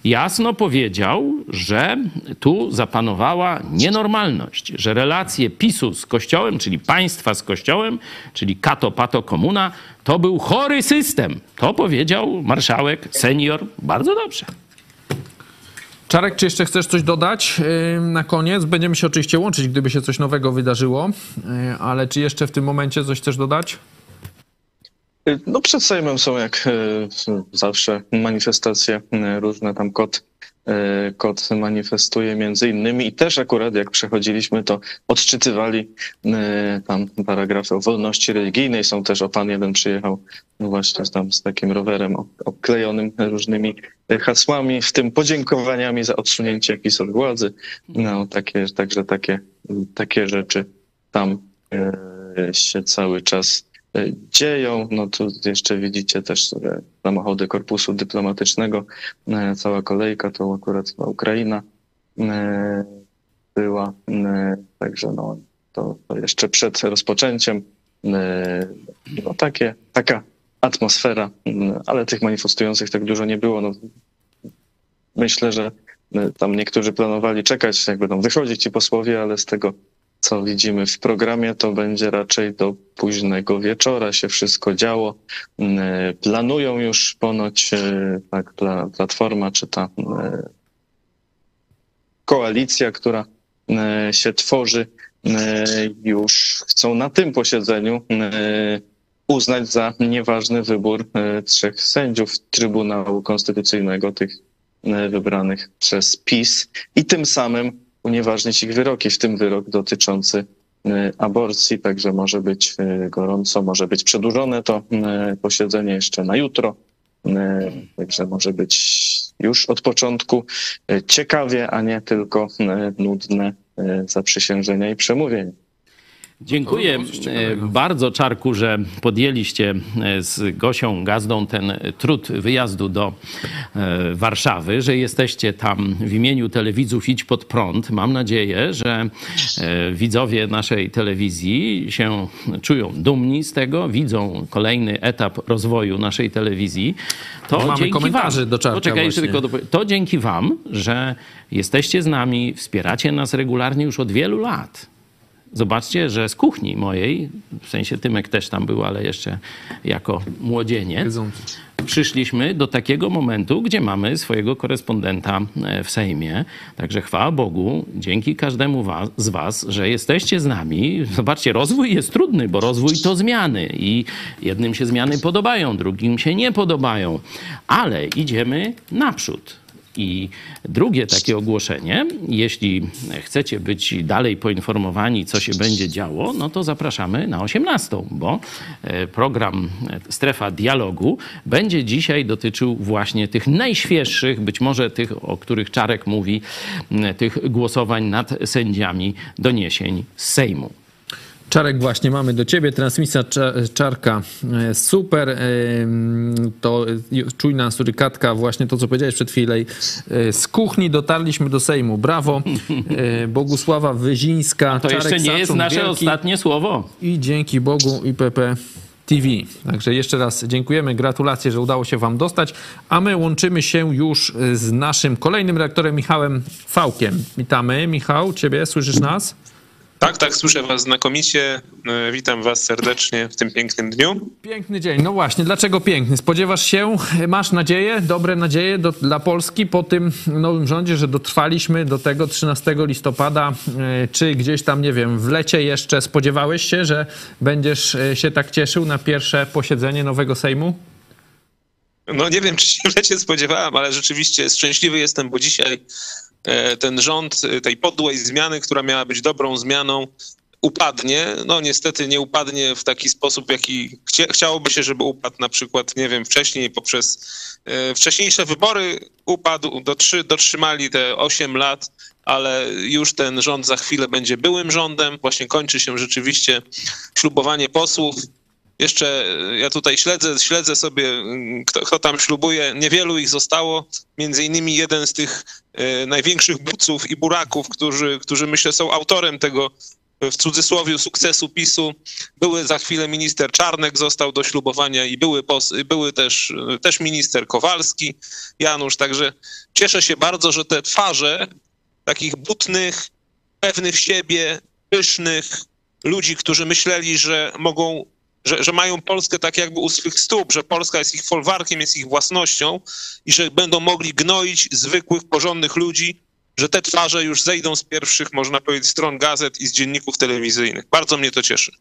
jasno powiedział, że tu zapanowała nienormalność, że relacje PiSu z Kościołem, czyli państwa z Kościołem, czyli kato, pato, komuna, to był chory system. To powiedział marszałek senior bardzo dobrze. Czarek, czy jeszcze chcesz coś dodać na koniec? Będziemy się oczywiście łączyć, gdyby się coś nowego wydarzyło, e, ale czy jeszcze w tym momencie coś chcesz dodać? No przed Sejmem są jak e, zawsze manifestacje różne, tam kot, kot manifestuje między innymi. I też akurat jak przechodziliśmy to odczytywali e, tam paragrafy o wolności religijnej, są też o pan jeden przyjechał no właśnie tam z takim rowerem obklejonym różnymi e, hasłami, w tym podziękowaniami za odsunięcie PiS od władzy, no takie, także takie, takie rzeczy tam e, się cały czas e, dzieją. No tu jeszcze widzicie też e, samochody korpusu dyplomatycznego, e, cała kolejka, to akurat Ukraina e, była, e, także no to, jeszcze przed rozpoczęciem e, no takie, taka atmosfera, m, ale tych manifestujących tak dużo nie było. No, myślę, że e, tam niektórzy planowali czekać, jak będą wychodzić ci posłowie, ale z tego co widzimy w programie, to będzie raczej do późnego wieczora się wszystko działo. Mm, Planują już ponoć e, tak, pla- Platforma czy ta e, koalicja, która e, się tworzy, e, już chcą na tym posiedzeniu e, uznać za nieważny wybór e, trzech sędziów Trybunału Konstytucyjnego, tych e, wybranych przez PiS i tym samym unieważnić ich wyroki, w tym wyrok dotyczący e, aborcji, także może być e, gorąco, może być przedłużone to e, posiedzenie jeszcze na jutro, także może być już od początku ciekawie, a nie tylko nudne zaprzysiężenia i przemówienia. Dziękuję e, bardzo, Czarku, że podjęliście e, z Gosią Gazdą ten trud wyjazdu do e, Warszawy, że jesteście tam w imieniu telewidzów Idź Pod Prąd. Mam nadzieję, że widzowie naszej telewizji się czują dumni z tego, widzą kolejny etap rozwoju naszej telewizji. To mamy dzięki komentarzy wam, do Czarka Poczekaj, tylko do, to dzięki wam, że jesteście z nami, wspieracie nas regularnie już od wielu lat. Zobaczcie, że z kuchni mojej, w sensie Tymek też tam był, ale jeszcze jako młodzieniec, przyszliśmy do takiego momentu, gdzie mamy swojego korespondenta e, w Sejmie. Także chwała Bogu, dzięki każdemu was, z Was, że jesteście z nami. Zobaczcie, rozwój jest trudny, bo rozwój to zmiany i jednym się zmiany podobają, drugim się nie podobają, ale idziemy naprzód. I drugie takie ogłoszenie, jeśli chcecie być dalej poinformowani, co się będzie działo, no to zapraszamy na 18, bo e, program Strefa Dialogu będzie dzisiaj dotyczył właśnie tych najświeższych, być może tych, o których Czarek mówi, tych głosowań nad sędziami doniesień z Sejmu. Czarek, właśnie mamy do ciebie. Transmisja Czarka e, super. E, to czujna surykatka, właśnie to, co powiedziałeś przed chwilą. E, z kuchni dotarliśmy do Sejmu. Brawo. Bogusława Wyzińska. To Czarek jeszcze nie jest nasze wielki. ostatnie słowo. I dzięki Bogu IPP TV. Także jeszcze raz dziękujemy, gratulacje, że udało się Wam dostać, a my łączymy się już z naszym kolejnym redaktorem Michałem Fałkiem. Witamy. Michał, Ciebie, słyszysz nas? Tak, tak, słyszę Was znakomicie. E, witam Was serdecznie w tym pięknym dniu. Piękny dzień. No właśnie, dlaczego piękny? Spodziewasz się, masz nadzieję, dobre nadzieje do, dla Polski po tym nowym rządzie, że dotrwaliśmy do tego 13 listopada, e, czy gdzieś tam, nie wiem, w lecie jeszcze spodziewałeś się, że będziesz e, się tak cieszył na pierwsze posiedzenie nowego Sejmu? No nie wiem, czy się w lecie spodziewałem, ale rzeczywiście szczęśliwy jestem, bo dzisiaj ten rząd e, tej podłej zmiany, która miała być dobrą zmianą, upadnie. No niestety nie upadnie w taki sposób, jaki chcia, chciałoby się, żeby upadł na przykład, nie wiem, wcześniej poprzez e, wcześniejsze wybory upadł, dotrzy, dotrzymali te 8 lat, ale już ten rząd za chwilę będzie byłym rządem. Właśnie kończy się rzeczywiście ślubowanie posłów. Jeszcze e, ja tutaj śledzę, śledzę sobie, mm, kto, kto, tam ślubuje. Niewielu ich zostało. Między innymi jeden z tych e, największych buców i buraków, którzy, którzy myślę są autorem tego w cudzysłowie sukcesu PiSu. Były za chwilę minister Czarnek został do ślubowania i były, były też, też minister Kowalski, Janusz. Także cieszę się bardzo, że te twarze takich butnych, pewnych siebie, pysznych ludzi, którzy myśleli, że mogą że, że mają Polskę tak jakby u swych stóp, że Polska jest ich folwarkiem, jest ich własnością i że będą mogli gnoić zwykłych, porządnych ludzi, że te twarze już zejdą z pierwszych, można powiedzieć, stron gazet i z dzienników telewizyjnych. Bardzo mnie to cieszy.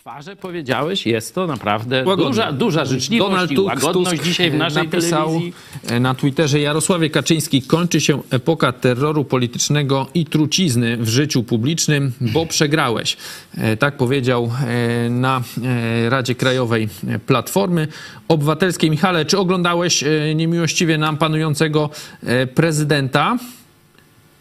Twarze powiedziałeś, jest to naprawdę duża, duża życzliwość Donald Tusk, łagodność Tusk dzisiaj w naszej napisał telewizji. na Twitterze Jarosławie Kaczyński kończy się epoka terroru politycznego i trucizny w życiu publicznym, bo przegrałeś. E, tak powiedział e, na e, Radzie Krajowej Platformy Obywatelskiej. Michale, czy oglądałeś niemiłościwie nam panującego prezydenta?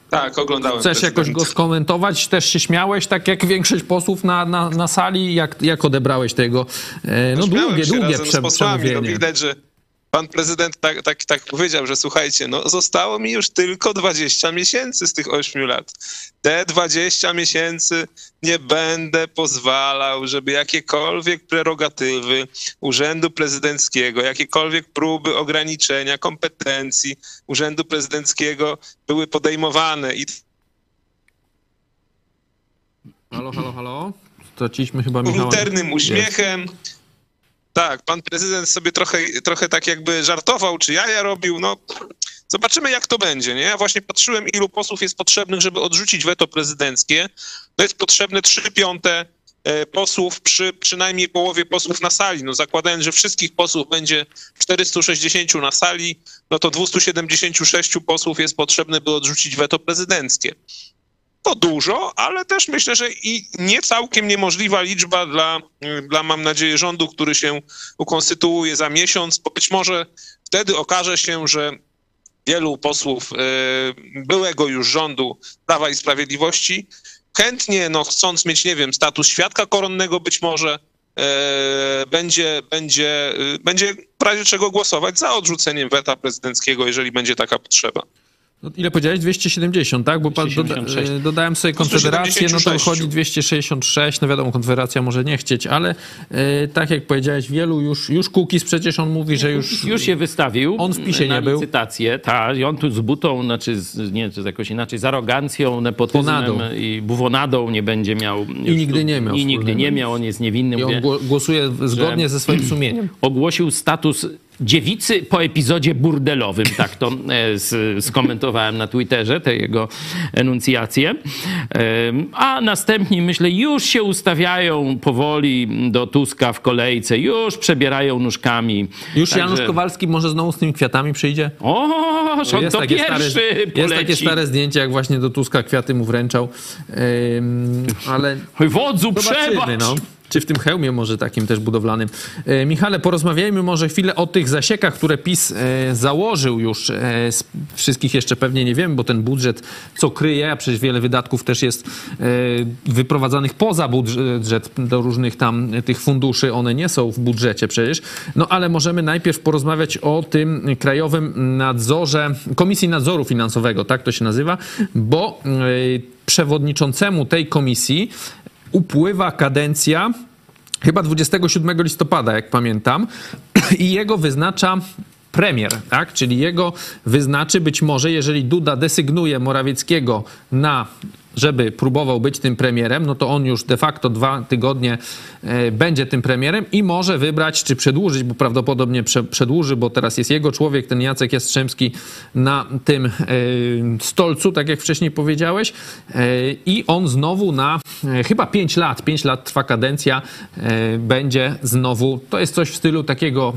Tak, oglądałem. Chcesz prezydent. jakoś go skomentować? Też się śmiałeś, tak jak większość posłów na, na, na sali? Jak, jak odebrałeś tego e, no, no długie, długie prze, no, przemówienie? No, widać, że pan prezydent tak, tak, tak powiedział, że słuchajcie, no zostało mi już tylko 20 miesięcy z tych 8 lat. Te 20 miesięcy nie będę pozwalał, żeby jakiekolwiek prerogatywy Urzędu Prezydenckiego, jakiekolwiek próby ograniczenia kompetencji Urzędu Prezydenckiego były podejmowane. I... Halo, halo, halo? Straciliśmy chyba Michała. Ulternym uśmiechem. Jest tak, pan prezydent sobie trochę, trochę tak jakby żartował, czy jaja robił, no zobaczymy jak to będzie, nie? Ja właśnie patrzyłem, ilu posłów jest potrzebnych, żeby odrzucić weto prezydenckie. No jest potrzebne 3 piąte e, posłów przy przynajmniej połowie posłów na sali. No zakładając, że wszystkich posłów będzie 460 na sali, no to 276 posłów jest potrzebne, by odrzucić weto prezydenckie to dużo, ale też myślę, że i nie całkiem niemożliwa liczba dla, dla, mam nadzieję, rządu, który się ukonstytuuje za miesiąc, bo być może wtedy okaże się, że wielu posłów e, byłego już rządu Prawa i Sprawiedliwości chętnie, no chcąc mieć, nie wiem, status świadka koronnego być może, e, będzie, będzie, e, będzie w razie czego głosować za odrzuceniem weta prezydenckiego, jeżeli będzie taka potrzeba. No, ile powiedziałeś? 270, tak? Bo 276. Doda, dodałem sobie Konfederację, no to wychodzi 266. No wiadomo, Konfederacja może nie chcieć, ale e, tak jak powiedziałeś, wielu już, już Kukiz przecież on mówi, że już... Już się wystawił. On w PiSie nie był. licytację, tak. I on tu z butą, znaczy, z, nie, czy jakoś inaczej, z arogancją, nepotyzmem Bonadą. i buwonadą nie będzie miał. I nigdy nie miał. I nigdy nie miał, on jest niewinny. I on głosuje zgodnie ze swoim sumieniem. Ogłosił status dziewicy po epizodzie burdelowym, tak to e, skomentowałem na Twitterze, te jego enuncjacje. A następni, myślę, już się ustawiają powoli do Tuska w kolejce, już przebierają nóżkami. Już Także... Janusz Kowalski może znowu z tymi kwiatami przyjdzie? O, on jest to takie pierwszy stare, Jest takie stare zdjęcie, jak właśnie do Tuska kwiaty mu wręczał. ale... Wodzu, przebacz! No czy w tym hełmie może takim też budowlanym. E, Michale, porozmawiajmy może chwilę o tych zasiekach, które PiS e, założył już. E, wszystkich jeszcze pewnie nie wiem, bo ten budżet co kryje, a przecież wiele wydatków też jest wyprowadzanych poza budżet do różnych tam tych funduszy. One nie są w budżecie przecież. No ale możemy najpierw porozmawiać o tym Krajowym Nadzorze, Komisji Nadzoru Finansowego, tak to się nazywa, bo przewodniczącemu tej komisji upływa kadencja chyba 27 listopada, jak pamiętam, i jego wyznacza premier, tak? Czyli jego wyznaczy być może, jeżeli Duda desygnuje Morawieckiego na żeby próbował być tym premierem, no to on już de facto dwa tygodnie e, będzie tym premierem i może wybrać, czy przedłużyć, bo prawdopodobnie przedłuży, bo teraz jest jego człowiek, ten Jacek Jastrzębski na tym e, stolcu, tak jak wcześniej powiedziałeś e, i on znowu na chyba 5 lat, 5 lat trwa kadencja, będzie znowu, to jest coś w stylu takiego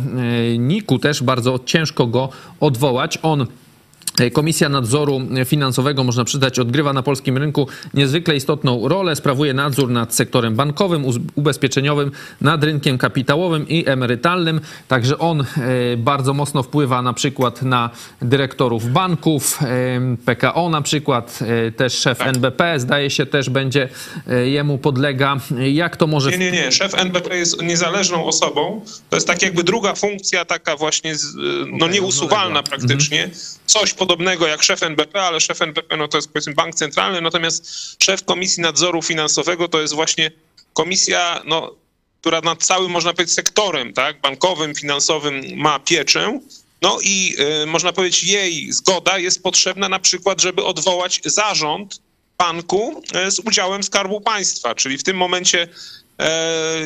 Niku też, bardzo ciężko go odwołać. On Komisja Nadzoru Finansowego, można przyznać, odgrywa na polskim rynku niezwykle istotną rolę. Sprawuje nadzór nad sektorem bankowym, ubezpieczeniowym, nad rynkiem kapitałowym i emerytalnym. Także on e, bardzo mocno wpływa na przykład na dyrektorów banków, e, PKO na przykład, też szef tak. NBP zdaje się też będzie jemu podlega. Jak to może... Nie, nie, nie. Szef NBP jest niezależną osobą. To jest tak jakby druga funkcja, taka właśnie no nieusuwalna praktycznie. Coś podobnego jak szef NBP, ale szef NBP no to jest powiedzmy bank centralny, natomiast szef Komisji Nadzoru Finansowego to jest właśnie komisja, no, która nad całym, można powiedzieć, sektorem tak, bankowym, finansowym ma pieczę. No i y, można powiedzieć, jej zgoda jest potrzebna na przykład, żeby odwołać zarząd banku y, z udziałem Skarbu Państwa, czyli w tym momencie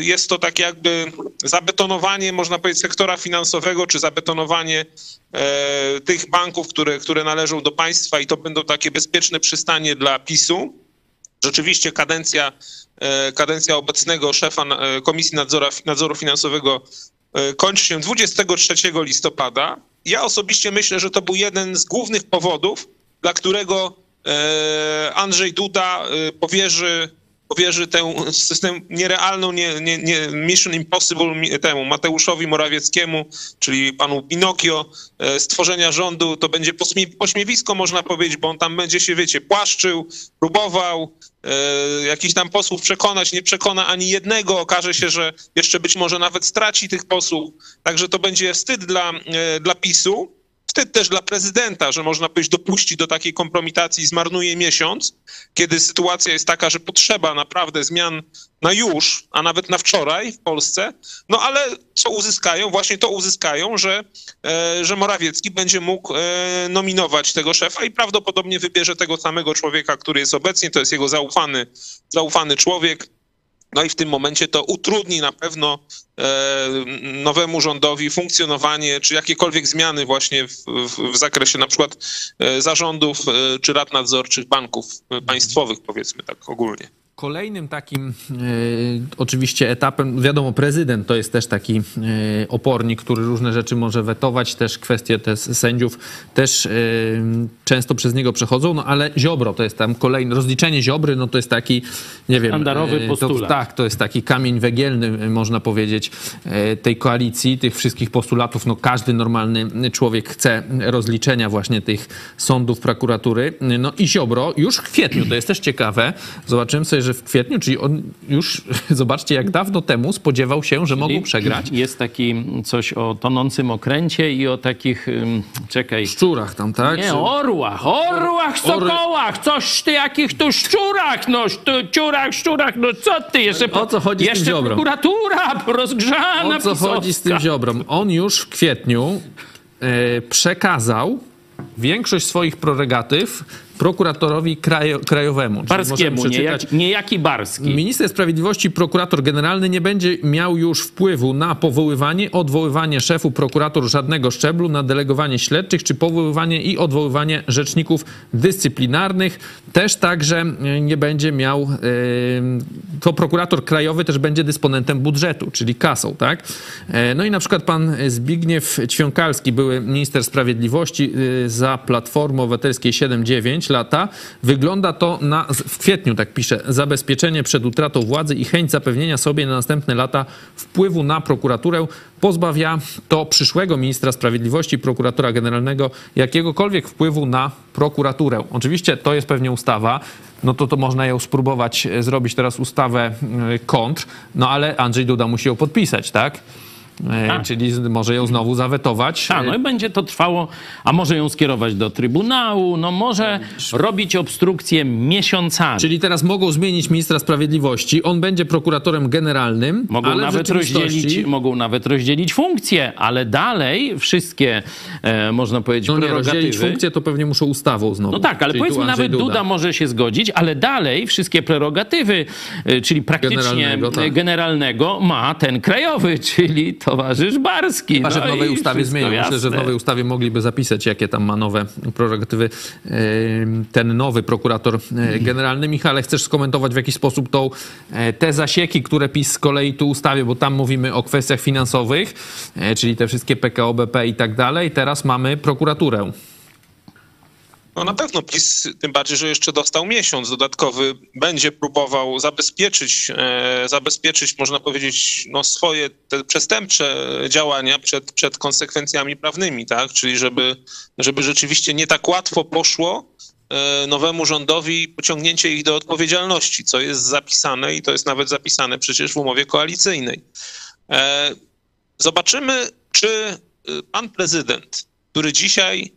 jest to tak jakby zabetonowanie, można powiedzieć, sektora finansowego, czy zabetonowanie e, tych banków, które, które należą do państwa i to będą takie bezpieczne przystanie dla PiSu. Rzeczywiście kadencja, e, kadencja obecnego szefa Komisji Nadzoru, Nadzoru Finansowego kończy się 23 listopada. Ja osobiście myślę, że to był jeden z głównych powodów, dla którego Andrzej Duda powierzy powierzy tę system nierealną, nie, nie, nie, Mission Impossible temu Mateuszowi Morawieckiemu, czyli panu Pinokio, e, stworzenia rządu, to będzie pośmiewisko, można powiedzieć, bo on tam będzie się, wiecie, płaszczył, próbował e, jakichś tam posłów przekonać, nie przekona ani jednego, okaże się, że jeszcze być może nawet straci tych posłów, także to będzie wstyd dla, e, dla PiSu, wstyd też dla prezydenta, że można powiedzieć dopuści do takiej kompromitacji i zmarnuje miesiąc, kiedy sytuacja jest taka, że potrzeba naprawdę zmian na już, a nawet na wczoraj w Polsce. No ale co uzyskają? Właśnie to uzyskają, że, e, że Morawiecki będzie mógł e, nominować tego szefa i prawdopodobnie wybierze tego samego człowieka, który jest obecnie. To jest jego zaufany, zaufany człowiek. No i w tym momencie to utrudni na pewno e, nowemu rządowi funkcjonowanie, czy jakiekolwiek zmiany właśnie w, w, w zakresie na przykład e, zarządów e, czy rad nadzorczych banków państwowych, powiedzmy tak ogólnie. Kolejnym takim e, oczywiście etapem, wiadomo, prezydent to jest też taki e, opornik, który różne rzeczy może wetować, też kwestie te sędziów też e, często przez niego przechodzą, no ale Ziobro to jest tam kolejny, rozliczenie Ziobry, no to jest taki, nie wiem... Sztandarowy postulat. To, tak, to jest taki kamień wegielny, można powiedzieć, tej koalicji, tych wszystkich postulatów, no każdy normalny człowiek chce rozliczenia właśnie tych sądów, prokuratury, no i Ziobro już w kwietniu, to jest też ciekawe, zobaczymy sobie, że w kwietniu, czyli on już, zobaczcie, jak dawno temu spodziewał się, że mogą przegrać. Jest taki coś o tonącym okręcie i o takich, czekaj... Szczurach tam, tak? Nie, orłach, orłach, sokołach, coś ty, jakich tu szczurach, no, ciurach, szczurach, no co ty, jeszcze... O co chodzi jeszcze z tym Ziobrą? prokuratura rozgrzana O co chodzi z tym Ziobrą? On już w kwietniu e, przekazał większość swoich prerogatyw prokuratorowi krajo, krajowemu. Barskiemu, niejaki, niejaki Barski. Minister Sprawiedliwości, prokurator generalny nie będzie miał już wpływu na powoływanie, odwoływanie szefów prokuratur żadnego szczeblu, na delegowanie śledczych, czy powoływanie i odwoływanie rzeczników dyscyplinarnych. Też także e, nie będzie miał, e, to prokurator krajowy też będzie dysponentem budżetu, czyli kasą, tak? E, no i na przykład pan Zbigniew Ćwiąkalski, były minister sprawiedliwości za Platformy Obywatelskiej 7-9, lata. Wygląda to na, w kwietniu, tak pisze, zabezpieczenie przed utratą władzy i chęć zapewnienia sobie na następne lata wpływu na prokuraturę. Pozbawia to przyszłego ministra sprawiedliwości, prokuratora generalnego, jakiegokolwiek wpływu na prokuraturę. Oczywiście to jest pewnie ustawa, no to to można ją spróbować zrobić teraz ustawę y, kontr, no ale Andrzej Duda musi ją podpisać, tak? E, a. Czyli może ją znowu zawetować. A, no i będzie to trwało, a może ją skierować do Trybunału, no może robić obstrukcję miesiącami. Czyli teraz mogą zmienić ministra sprawiedliwości, on będzie prokuratorem generalnym, mogą ale nawet rzeczywistości... rozdzielić, Mogą nawet rozdzielić funkcje, ale dalej wszystkie, e, można powiedzieć, no nie, prerogatywy... rozdzielić funkcje to pewnie muszą ustawą znowu. No tak, ale czyli powiedzmy nawet Duda. Duda. może się zgodzić, ale dalej wszystkie prerogatywy, e, czyli praktycznie generalnego, tak. generalnego ma ten krajowy, czyli towarzysz Barski. Chyba, że w no nowej ustawie zmienią. Jasne. Myślę, że w nowej ustawie mogliby zapisać, jakie tam ma nowe prerogatywy ten nowy prokurator e, generalny. Michale, chcesz skomentować w jakiś sposób tą, e, te zasieki, które PiS z kolei tu ustawie, bo tam mówimy o kwestiach finansowych, e, czyli te wszystkie PKO, BP i tak dalej. Teraz mamy prokuraturę. No na pewno PiS, tym bardziej, że jeszcze dostał miesiąc dodatkowy, będzie próbował zabezpieczyć, e, zabezpieczyć można powiedzieć, no swoje te przestępcze działania przed, przed konsekwencjami prawnymi, tak? Czyli żeby, żeby rzeczywiście nie tak łatwo poszło e, nowemu rządowi pociągnięcie ich do odpowiedzialności, co jest zapisane i to jest nawet zapisane przecież w umowie koalicyjnej. E, zobaczymy, czy e, pan prezydent, który dzisiaj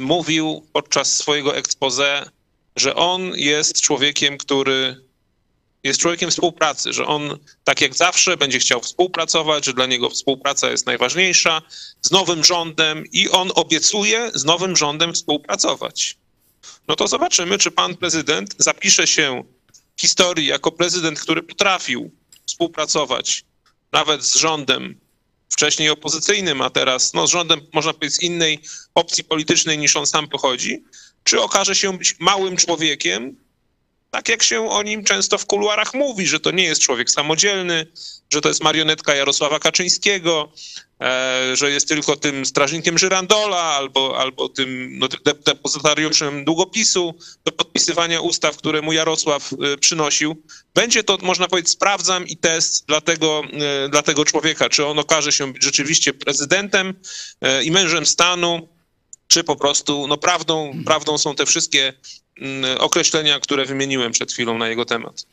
mówił podczas swojego expose, że on jest człowiekiem, który jest człowiekiem współpracy, że on tak jak zawsze będzie chciał współpracować, że dla niego współpraca jest najważniejsza z nowym rządem i on obiecuje z nowym rządem współpracować. No to zobaczymy, czy pan prezydent zapisze się w historii jako prezydent, który potrafił współpracować nawet z rządem wcześniej opozycyjnym, a teraz no, z rządem, można powiedzieć, innej opcji politycznej niż on sam pochodzi, czy okaże się być małym człowiekiem, tak jak się o nim często w kuluarach mówi, że to nie jest człowiek samodzielny, że to jest marionetka Jarosława Kaczyńskiego, e, że jest tylko tym strażnikiem Żyrandola albo, albo tym no, depozytariuszem długopisu do podpisywania ustaw, które mu Jarosław e, przynosił. Będzie to, można powiedzieć, sprawdzam i test dla tego, e, dla tego człowieka, czy on okaże się być rzeczywiście prezydentem i mężem stanu, czy po prostu no, prawdą, prawdą są te wszystkie określenia, które wymieniłem przed chwilą na jego temat.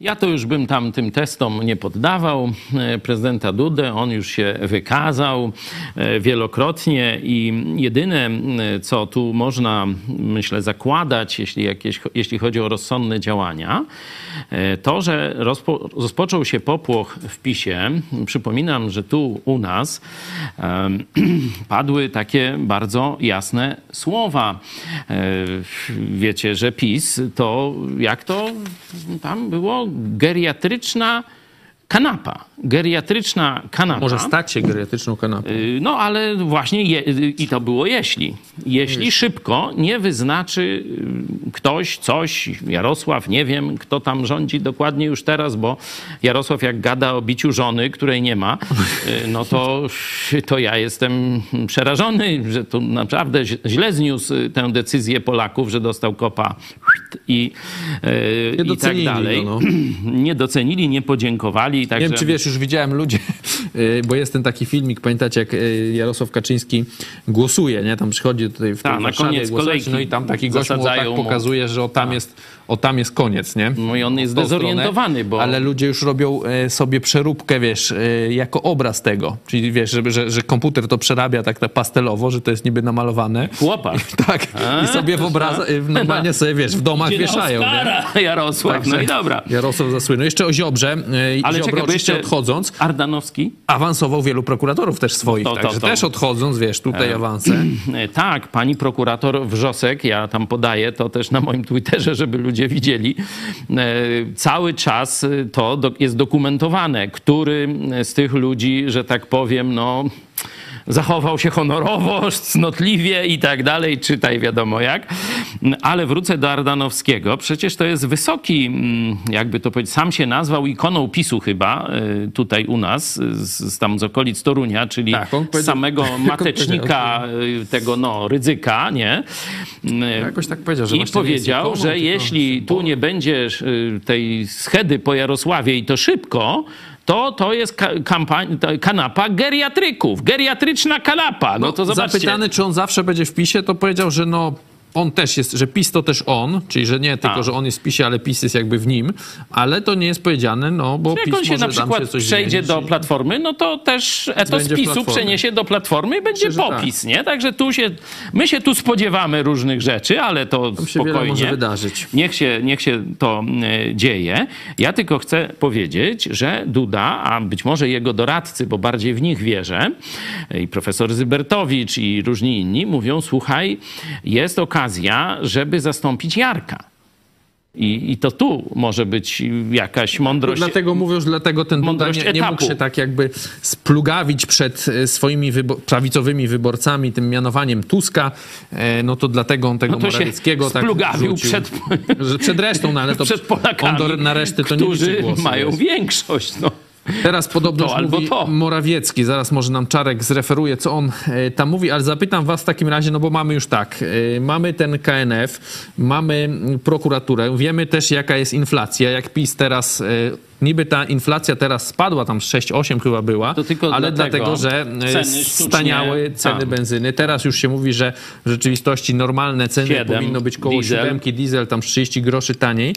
Ja to już bym tam tym testom nie poddawał e, prezydenta Dudę. On już się wykazał e, wielokrotnie i jedyne, e, co tu można, myślę, zakładać, jeśli, jakieś, jeśli chodzi o rozsądne działania, to, że rozpo, rozpoczął się popłoch w PiSie. Przypominam, że tu u nas padły takie bardzo jasne słowa. Wiecie, że PiS to, jak to tam było, geriatryczna kanapa, geriatryczna kanapa. Może stać się geriatryczną kanapą. Y, No ale właśnie je, y, i to było jeśli. Jeśli szybko nie wyznaczy y, ktoś, coś, Jarosław, nie wiem, kto tam rządzi dokładnie już teraz, bo Jarosław jak gada o biciu żony, której nie ma, no to, to ja jestem przerażony, że to naprawdę źle zniósł tę decyzję Polaków, że dostał kopa i, i tak dalej. no. Nie docenili, nie podziękowali. Także... Nie wiem, czy wiesz, już widziałem ludzi, y, bo jest ten taki filmik, pamiętacie, jak y, Jarosław Kaczyński głosuje, nie? Tam przychodzi tutaj w Tak, tej na koniec głosować, kolejki no i tam taki gość mu tak pokazuje, że o tam, jest, o tam jest koniec, nie? No i on jest dezorientowany, stronę, bo- Ale ludzie już robią e, sobie przeróbkę, wiesz, e, jako obraz tego. Czyli wiesz, żeby, że, że komputer to przerabia tak, tak pastelowo, że to jest niby namalowane. Chłopa. Tak, i sobie w obraz, e, normalnie sobie, wiesz, w domach Gdzie na wieszają, nie? Jarosław, no i dobra. Jarosław zasłynął. Jeszcze o Ziobrze. Ale Ziobro czekaj, oczywiście odchodząc, Ardanowski? awansował wielu prokuratorów też swoich, To- to- także to- też odchodząc, wiesz, tutaj awanse. E, Tak, pani prokurator Wrzosek, ja tam podaję to też na moim Twitterze, żeby ludzie widzieli. E, Cały czas to jest dokumentowane, który z tych ludzi, że tak powiem, no zachował się honorowo, cnotliwie i tak dalej, czytaj wiadomo jak. Ale wrócę do Ardanowskiego. Przecież to jest wysoki, mm, jakby to powiedzieć, sam się nazwał ikoną PiSu chyba y, tutaj u nas, z, tam z okolic Torunia, czyli Tak, samego matecznika y, tego no ryzyka, nie? Y, Jakoś tak powiedział, że I powiedział, ikoną, że jeśli tu nie będziesz tej schedy po Jarosławie i to szybko, to to jest kanapa geriatryków, geriatryczna kanapa. No, to zobaczcie. Zapytany, czy on zawsze będzie w PiSie, to powiedział, że no on też jest, że PiS to też on, czyli że nie tylko, A. że on jest w PiSie, ale PiS jest jakby w nim, ale to nie jest powiedziane, no bo Jak PiS on się na przykład się przejdzie zmienić do Platformy, no to też etos PiSu Platformie. przeniesie do Platformy i będzie Myślę, tak. popis, nie? Także tu się, my się tu spodziewamy różnych rzeczy, ale to Tam spokojnie. może wydarzyć. Niech się, niech się to e, dzieje. Ja tylko chcę powiedzieć, że Duda, a być może jego doradcy, bo bardziej w nich wierzę, e, i profesor Zybertowicz i różni inni, mówią, słuchaj, jest okazja, żeby zastąpić Jarka. I, I to tu może być jakaś mądrość. Dlatego mówią, że dlatego ten Duda Mądrość nie, nie mógł się tak jakby splugawić przed e, swoimi prawicowymi wyborcami, tym mianowaniem Tuska, e, no to dlatego on tego No to Morawieckiego tak splugawił przed, Że przed resztą, no ale to przed Polakami, on do, na resztę to nie mają większość. No. Teraz podobno To albo mówi to. Morawiecki, zaraz może nam Czarek zreferuje, co on e, tam mówi, ale zapytam was w takim razie, no bo mamy już tak, e, mamy ten KNF, mamy prokuraturę, wiemy też jaka jest inflacja, jak PiS teraz... e, Niby ta inflacja teraz spadła, tam z 6-8 chyba była, ale dlatego dlatego, że ceny staniały ceny tak. benzyny. Teraz już się mówi, że w rzeczywistości normalne ceny Siedem, powinno być koło diesel. 7, diesel tam 30 groszy taniej.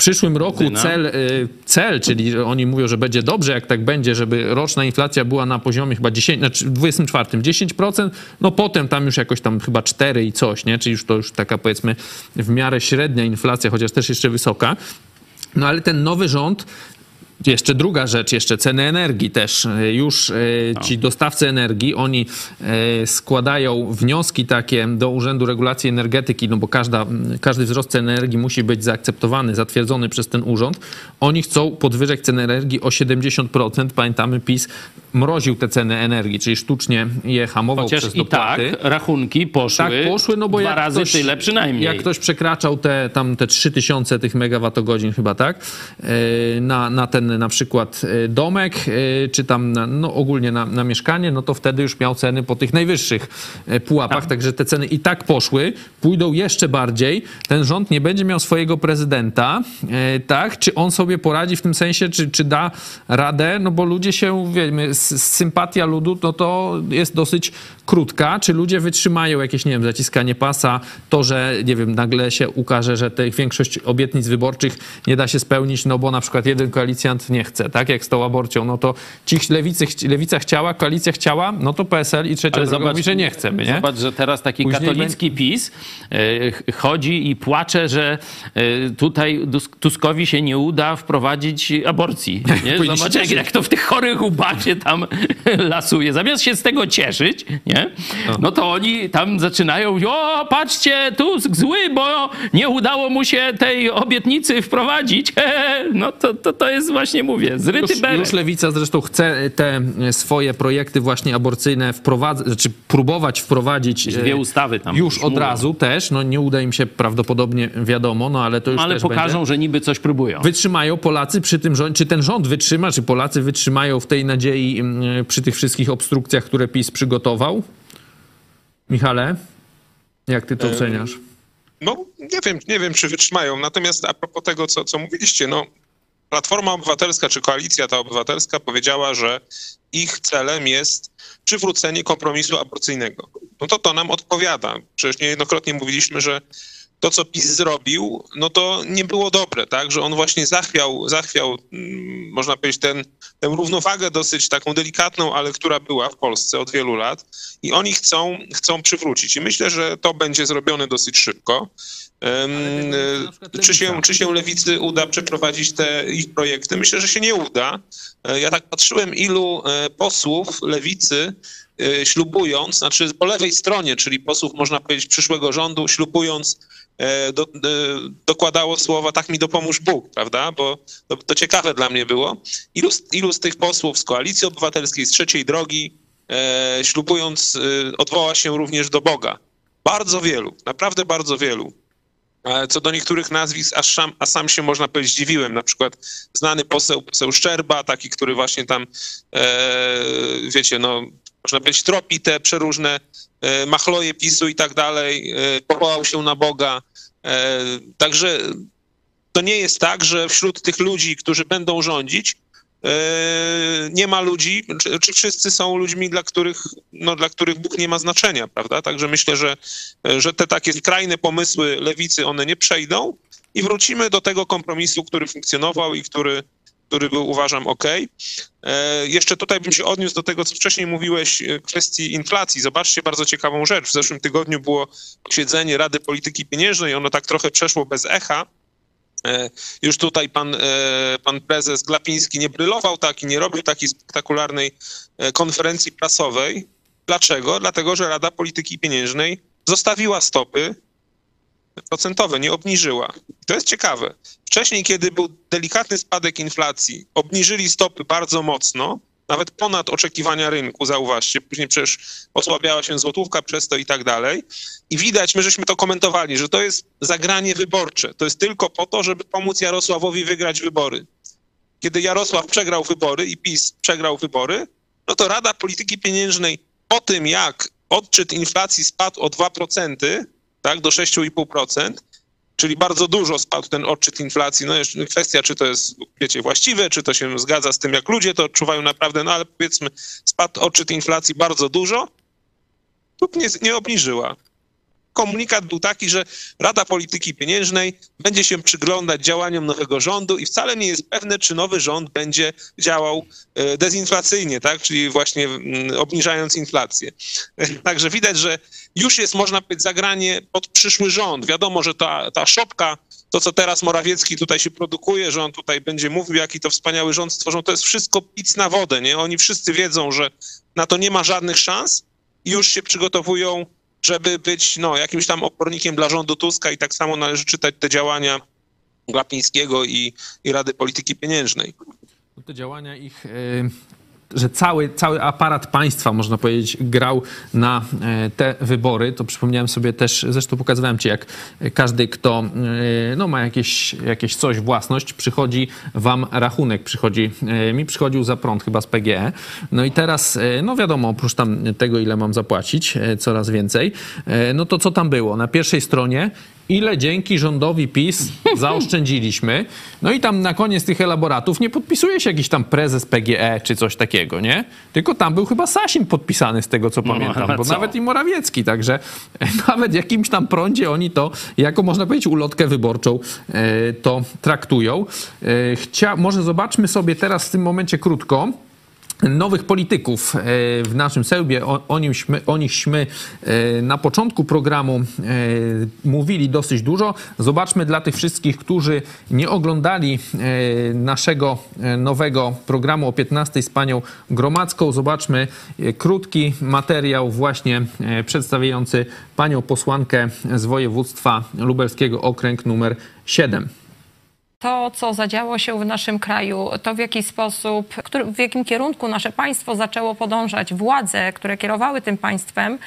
W przyszłym roku cel, y, cel, czyli oni mówią, że będzie dobrze, jak tak będzie, żeby roczna inflacja była na poziomie chyba 10, znaczy w 24 10%, no potem tam już jakoś tam chyba 4 i coś, nie? Czyli już to już taka powiedzmy w miarę średnia inflacja, chociaż też jeszcze wysoka. No ale ten nowy rząd jeszcze druga rzecz, jeszcze ceny energii też. E, Już e, ci dostawcy energii, oni e, składają wnioski takie do Urzędu Regulacji Energetyki, no bo każda, każdy wzrost cen energii musi być zaakceptowany, zatwierdzony przez ten urząd. Oni chcą podwyżek cen energii o 70%. Pamiętamy, PiS mroził te ceny energii, czyli sztucznie je hamował Chociaż przez i tak dopłaty. rachunki poszły, Tak, poszły, no bo dwa razy ktoś, tyle przynajmniej. Jak ktoś przekraczał te, tam te 3000 tych megawattogodzin chyba, tak? e, Na, na ten na przykład e, domek, e, czy tam na, no ogólnie na, na mieszkanie, no to wtedy już miał ceny po tych najwyższych pułapach, także te ceny i tak poszły, pójdą jeszcze bardziej. Ten rząd nie będzie miał swojego prezydenta, tak? Czy on sobie poradzi w tym sensie, czy, czy da radę? No bo ludzie się, wiemy, sympatia ludu, no to jest dosyć krótka. Czy ludzie wytrzymają jakieś, nie wiem, zaciskanie pasa, to, że, nie wiem, nagle się ukaże, że te większość obietnic wyborczych nie da się spełnić, no bo na przykład jeden koalicjant nie chce, tak? Jak z tą aborcją, no to ci lewicy, lewica chciała, koalicja chciała, no to PSL i trzecia droga zobacz, mówi, że nie chcemy, nie? Zobacz, że teraz taki Później katolicki PiS e, ch- chodzi i płacze, że e, tutaj Tuskowi się nie uda wprowadzić aborcji. Nie? Się Zobacz, jak, jak to w tych chorych ubacie tam tam lasuje. Zamiast się z tego cieszyć, nie? No to oni tam zaczynają, o patrzcie, Tusk zły, bo nie udało mu się tej obietnicy wprowadzić. No to, to, to jest właśnie, mówię, zryty Już, już Lewica zresztą chce te swoje projekty właśnie aborcyjne wprowadzać, znaczy próbować wprowadzić Dwie e, ustawy tam już już od razu też. No nie uda im się prawdopodobnie, wiadomo, no ale to już Ale też pokażą, będzie. że niby coś próbują. Wytrzymają Polacy przy tym rządzie, czy ten rząd wytrzyma, czy Polacy wytrzymają w tej nadziei mm, przy tych wszystkich obstrukcjach, które PiS przygotował? Michale, jak ty to oceniasz? No, nie wiem, nie wiem, czy wytrzymają. Natomiast a propos tego, co, co mówiliście, no, Platforma Obywatelska czy Koalicja ta Obywatelska powiedziała, że ich celem jest przywrócenie kompromisu aborcyjnego. No to to nam odpowiada. Przecież niejednokrotnie mówiliśmy, że to, co PiS zrobił, no to nie było dobre, tak? Że on właśnie zachwiał, zachwiał mm, można powiedzieć, ten, tę równowagę dosyć taką delikatną, ale która była w Polsce od wielu lat i oni chcą, chcą przywrócić. I myślę, że to będzie zrobione dosyć szybko. Czy, się, czy się lewicy uda przeprowadzić te ich projekty? Myślę, że się nie uda. E, Ja tak patrzyłem, ilu e, posłów lewicy e, ślubując, znaczy po lewej stronie, czyli posłów, można powiedzieć, przyszłego rządu, ślubując, do, e, dokładało słowa tak mi dopomóż Bóg, prawda? Bo to, to ciekawe dla mnie było. Ilu, ilu z tych posłów z Koalicji Obywatelskiej, z Trzeciej Drogi, e, ślubując, e, odwoła się również do Boga? Bardzo wielu, naprawdę bardzo wielu. E, Co do niektórych nazwisk, aż sam, a sam się można powiedzieć zdziwiłem. Na przykład znany poseł, poseł Szczerba, taki, który właśnie tam, e, wiecie, no, można powiedzieć, tropi te przeróżne e, machloje PiSu i tak dalej, e, powołał się na Boga. E, także to nie jest tak, że wśród tych ludzi, którzy będą rządzić, e, nie ma ludzi, czy, czy wszyscy są ludźmi, dla których, no, dla których Bóg nie ma znaczenia, prawda? Także myślę, że, że te takie skrajne pomysły lewicy, one nie przejdą i wrócimy do tego kompromisu, który funkcjonował i który, który był, uważam, ok. E, jeszcze tutaj bym się odniósł do tego, co wcześniej mówiłeś, e, kwestii inflacji. Zobaczcie bardzo ciekawą rzecz. W zeszłym tygodniu było posiedzenie Rady Polityki Pieniężnej, ono tak trochę przeszło bez echa. E, Już tutaj pan, pan prezes Glapiński nie brylował tak i nie robił takiej spektakularnej konferencji prasowej. Dlaczego? Dlatego, że Rada Polityki Pieniężnej zostawiła stopy procentowe, nie obniżyła. To jest ciekawe. Wcześniej, kiedy był delikatny spadek inflacji, obniżyli stopy bardzo mocno, nawet ponad oczekiwania rynku, zauważcie. Później przecież osłabiała się złotówka przez to i tak dalej. I widać, my żeśmy to komentowali, że to jest zagranie wyborcze. To jest tylko po to, żeby pomóc Jarosławowi wygrać wybory. Kiedy Jarosław przegrał wybory i PiS przegrał wybory, no to Rada Polityki Pieniężnej po tym, jak odczyt inflacji spadł o 2%, tak, do 6,5%, czyli bardzo dużo spadł ten odczyt inflacji. No jeszcze kwestia, czy to jest, wiecie, właściwe, czy to się zgadza z tym, jak ludzie to odczuwają naprawdę, no ale powiedzmy, spadł odczyt inflacji bardzo dużo, lub nie, nie obniżyła. Komunikat był taki, że Rada Polityki Pieniężnej będzie się przyglądać działaniom nowego rządu i wcale nie jest pewne, czy nowy rząd będzie działał e, dezinflacyjnie, tak? czyli właśnie mm, obniżając inflację. Także widać, że już jest, można powiedzieć, zagranie pod przyszły rząd. Wiadomo, że ta, ta szopka, to co teraz Morawiecki tutaj się produkuje, że on tutaj będzie mówił, jaki to wspaniały rząd stworzą, to jest wszystko pic na wodę, nie? Oni wszyscy wiedzą, że na to nie ma żadnych szans i już się przygotowują, żeby być no, jakimś tam opornikiem dla rządu Tuska i tak samo należy czytać te działania Glapińskiego i, i Rady Polityki Pieniężnej. No te działania ich, e, że cały, cały aparat państwa, można powiedzieć, grał na e, te wybory, to przypomniałem sobie też, zresztą pokazywałem ci, jak każdy, kto e, no, ma jakieś, jakieś coś, własność, przychodzi wam rachunek, przychodzi, e, mi przychodził za prąd chyba z PGE, no i teraz, no wiadomo, oprócz tam tego, ile mam zapłacić, coraz więcej, no to co tam było? Na pierwszej stronie ile dzięki rządowi PiS zaoszczędziliśmy. No i tam na koniec tych elaboratów nie podpisuje się jakiś tam prezes PGE czy coś takiego, nie? Tylko tam był chyba Sasin podpisany z tego, co pamiętam, ale bo co? nawet i Morawiecki, także nawet jakimś tam prądzie oni to, jako można powiedzieć, ulotkę wyborczą e, to traktują. E, Chcia, może zobaczmy sobie teraz w tym momencie krótko, nowych polityków e, w naszym Sejmie. O, o, nichśmy, o nichśmy e, na początku programu e, mówili dosyć dużo. Zobaczmy dla tych wszystkich, którzy nie oglądali naszego nowego programu o 15 z panią Gromadzką. Zobaczmy krótki materiał właśnie przedstawiający panią posłankę z województwa lubelskiego, okręg numer 7 to, co zadziało się w naszym kraju, to w jaki sposób, w jakim kierunku nasze państwo zaczęło podążać, władze, które kierowały tym państwem,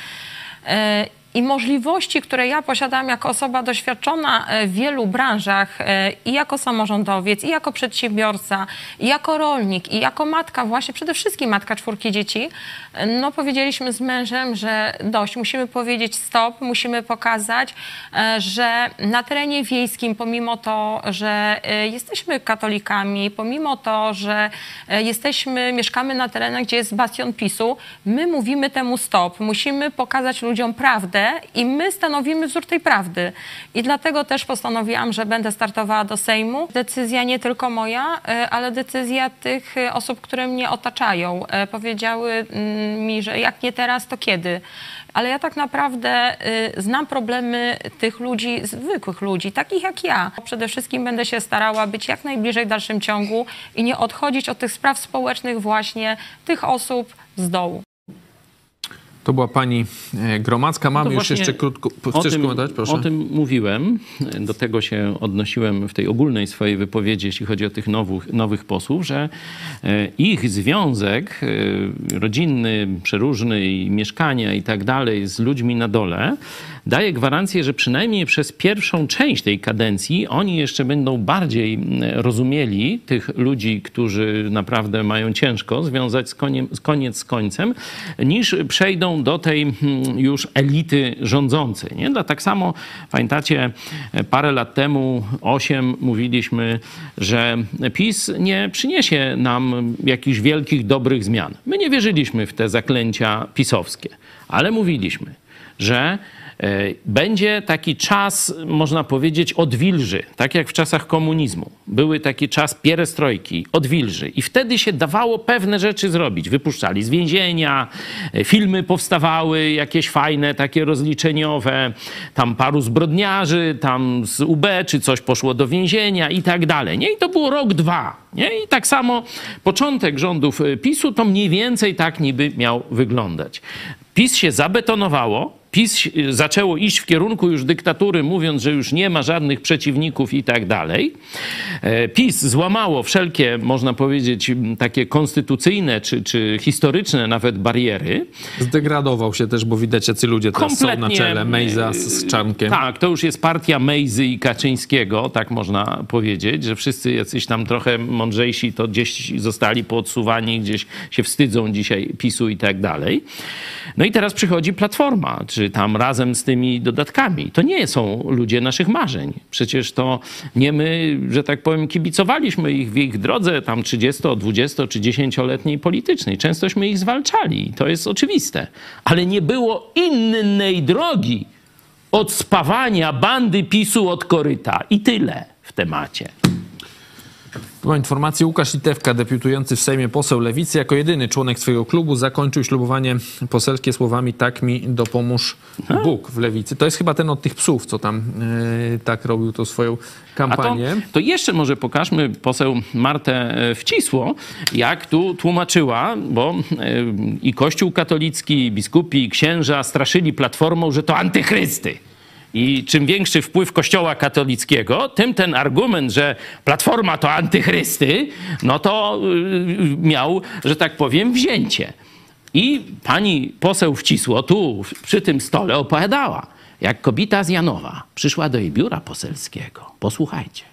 e, i możliwości, które ja posiadam jako osoba doświadczona e, w wielu branżach e, i jako samorządowiec, i jako przedsiębiorca, i jako rolnik, i jako matka, właśnie przede wszystkim matka czwórki dzieci, e, no powiedzieliśmy z mężem, że dość, musimy powiedzieć stop, musimy pokazać, że na terenie wiejskim, pomimo to, że jesteśmy katolikami, pomimo to, że jesteśmy, mieszkamy na terenach, gdzie jest bastion PiSu, my mówimy temu stop, musimy pokazać ludziom prawdę, i my stanowimy wzór tej prawdy. I dlatego też postanowiłam, że będę startowała do Sejmu. Decyzja nie tylko moja, e, ale decyzja tych e, osób, które mnie otaczają. E, powiedziały mm, mi, że jak nie teraz, to kiedy? ale ja tak naprawdę znam problemy tych ludzi, zwykłych ludzi, takich jak ja. Przede wszystkim będę się starała być jak najbliżej w dalszym ciągu i nie odchodzić od tych spraw społecznych właśnie tych osób z dołu. To była pani e, Gromadzka. Mamy no już jeszcze krótko. Chcesz komentować? Proszę. O tym mówiłem. Do tego się odnosiłem w tej ogólnej swojej wypowiedzi, jeśli chodzi o tych nowych, nowych posłów, że e, ich związek e, rodzinny, przeróżny i mieszkania i tak dalej z ludźmi na dole daje gwarancję, że przynajmniej przez pierwszą część tej kadencji oni jeszcze będą bardziej rozumieli tych ludzi, którzy naprawdę mają ciężko związać z, koniem, z koniec z końcem, niż przejdą do tej hmm, już elity rządzącej. Nie? Tak samo, pamiętacie, parę lat temu, osiem, mówiliśmy, że PiS nie przyniesie nam jakichś wielkich, dobrych zmian. My nie wierzyliśmy w te zaklęcia pisowskie, ale mówiliśmy, że będzie taki czas, można powiedzieć, odwilży, tak jak w czasach komunizmu. Były taki czas pierestrojki, odwilży. I wtedy się dawało pewne rzeczy zrobić. Wypuszczali z więzienia, e, filmy powstawały jakieś fajne, takie rozliczeniowe, tam paru zbrodniarzy, tam z UB czy coś poszło do więzienia i tak dalej. Nie? I to było rok, dwa. Nie? I tak samo początek rządów e, PiSu to mniej więcej tak niby miał wyglądać. PiS się zabetonowało, PiS zaczęło iść w kierunku już dyktatury, mówiąc, że już nie ma żadnych przeciwników i tak dalej. E, PiS złamało wszelkie, można powiedzieć, takie konstytucyjne czy, czy historyczne nawet bariery. Zdegradował się też, bo widać, jacy ludzie teraz są na czele. Mejza z Czarnkiem. Tak, to już jest partia Mejzy i Kaczyńskiego, tak można powiedzieć, że wszyscy jacyś tam trochę mądrzejsi to gdzieś zostali poodsuwani, gdzieś się wstydzą dzisiaj PiSu i tak dalej. No i teraz przychodzi Platforma, czy tam razem z tymi dodatkami. To nie są ludzie naszych marzeń. Przecież to nie my, że tak powiem, kibicowaliśmy ich w ich drodze tam 30, 20 czy 10-letniej politycznej. Częstośmy ich zwalczali. To jest oczywiste. Ale nie było innej drogi od spawania bandy PiSu od koryta. I tyle w temacie. Była informacja, Łukasz Litewka, debiutujący w Sejmie poseł Lewicy, jako jedyny członek swojego klubu zakończył ślubowanie poselskie słowami tak mi dopomóż Bóg w Lewicy. To jest chyba ten od tych psów, co tam yy, tak robił to swoją kampanię. To, to, jeszcze może pokażmy poseł Martę e, Wcisło, jak tu tłumaczyła, bo yy, i Kościół katolicki, i biskupi, i księża straszyli Platformą, że to antychrysty. I czym większy wpływ Kościoła katolickiego, tym ten argument, że Platforma to antychrysty, no to y, miał, że tak powiem, wzięcie. I pani poseł Wcisło tu przy tym stole opowiadała, jak kobieta z Janowa przyszła do jej biura poselskiego. Posłuchajcie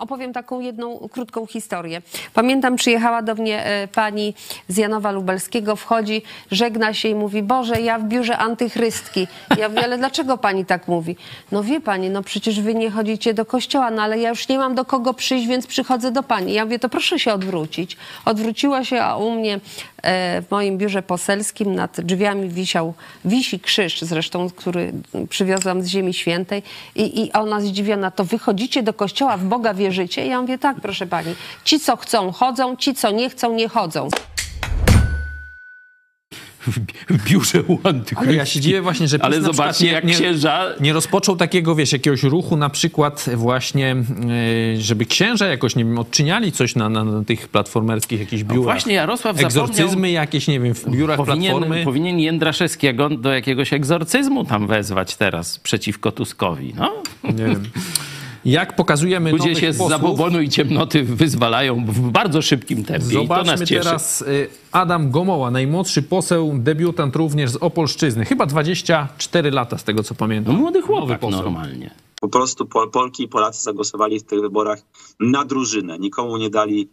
opowiem taką jedną krótką historię. Pamiętam, przyjechała do mnie e, pani z Janowa Lubelskiego, wchodzi, żegna się i mówi, Boże, ja w biurze antychrystki. Ja mówię, ale dlaczego pani tak mówi? No wie pani, no przecież wy nie chodzicie do kościoła, no ale ja już nie mam do kogo przyjść, więc przychodzę do pani. Ja mówię, to proszę się odwrócić. Odwróciła się, a u mnie w moim biurze poselskim nad drzwiami wisiał, wisi krzyż zresztą, który przywiozłam z Ziemi Świętej i, i ona zdziwiona, to wychodzicie do kościoła, w Boga wierzycie? Ja mówię, tak, proszę pani. Ci, co chcą, chodzą, ci, co nie chcą, nie chodzą. W, w biurze u antychrystu. Ale ja się dziwię właśnie, że PiS Ale zobaczcie, nie- jak nie- księża... Nie rozpoczął takiego, wiesz, jakiegoś ruchu na przykład właśnie, e, żeby księża jakoś, nie wiem, odczyniali coś na, na, na tych platformerskich jakichś biurach. No właśnie Jarosław Egzorcyzmy jakieś, nie wiem, w biurach Powinien, Platformy. powinien Jędraszewskiego do jakiegoś egzorcyzmu tam wezwać teraz przeciwko Tuskowi. No. Nie wiem. Jak pokazujemy Ludzie się z posłów, zabobonu i ciemnoty wyzwalają w bardzo szybkim tempie Zobaczmy nas cieszy. teraz y, Adam Gomoła, najmłodszy poseł, debiutant również z Opolszczyzny. Chyba 24 lata z tego co pamiętam. No, młody chłopak poseł. normalnie. Po prostu Pol Polki i Polacy zagłosowali w tych wyborach na drużynę. Nikomu nie dali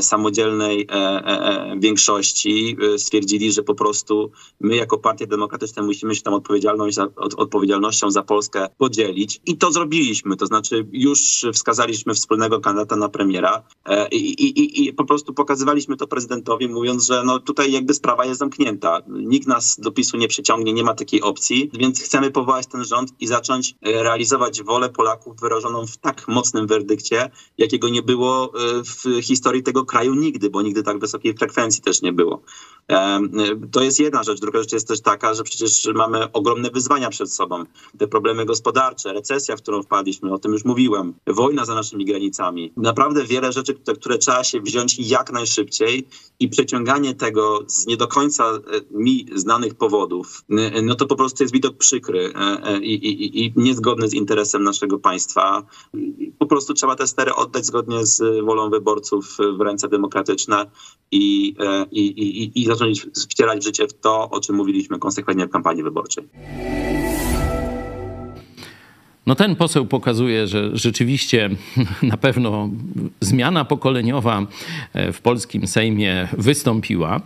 samodzielnej e, e, e, większości. E, stwierdzili, że po prostu my jako partia demokratyczna musimy się tam odpowiedzialność za, od, odpowiedzialnością za Polskę podzielić. I to zrobiliśmy. To znaczy już wskazaliśmy wspólnego kandydata na premiera e, i, i, i, po prostu pokazywaliśmy to prezydentowi, mówiąc, że no tutaj jakby sprawa jest zamknięta. Nikt nas do PiSu nie przyciągnie, nie ma takiej opcji, więc chcemy powołać ten rząd i zacząć e, realizować wolę Polaków wyrażoną w tak mocnym werdykcie, jakiego nie było e, w historii tego kraju nigdy, bo nigdy tak wysokiej frekwencji też nie było. To jest jedna rzecz. Druga rzecz jest też taka, że przecież mamy ogromne wyzwania przed sobą. Te problemy gospodarcze, recesja, w którą wpadliśmy, o tym już mówiłem, wojna za naszymi granicami. Naprawdę wiele rzeczy, które, trzeba się wziąć jak najszybciej i przeciąganie tego z nie do końca e, mi znanych powodów, no to po prostu jest widok przykry e, e, i, i, i niezgodny z interesem naszego państwa. Po prostu trzeba te stery oddać zgodnie z wolą wyborców w ręce demokratyczne i, i, i- i zacząć wcierać w życie w to, o czym mówiliśmy konsekwentnie w kampanii wyborczej. No ten poseł pokazuje, że rzeczywiście na pewno zmiana pokoleniowa e, w polskim Sejmie wystąpiła.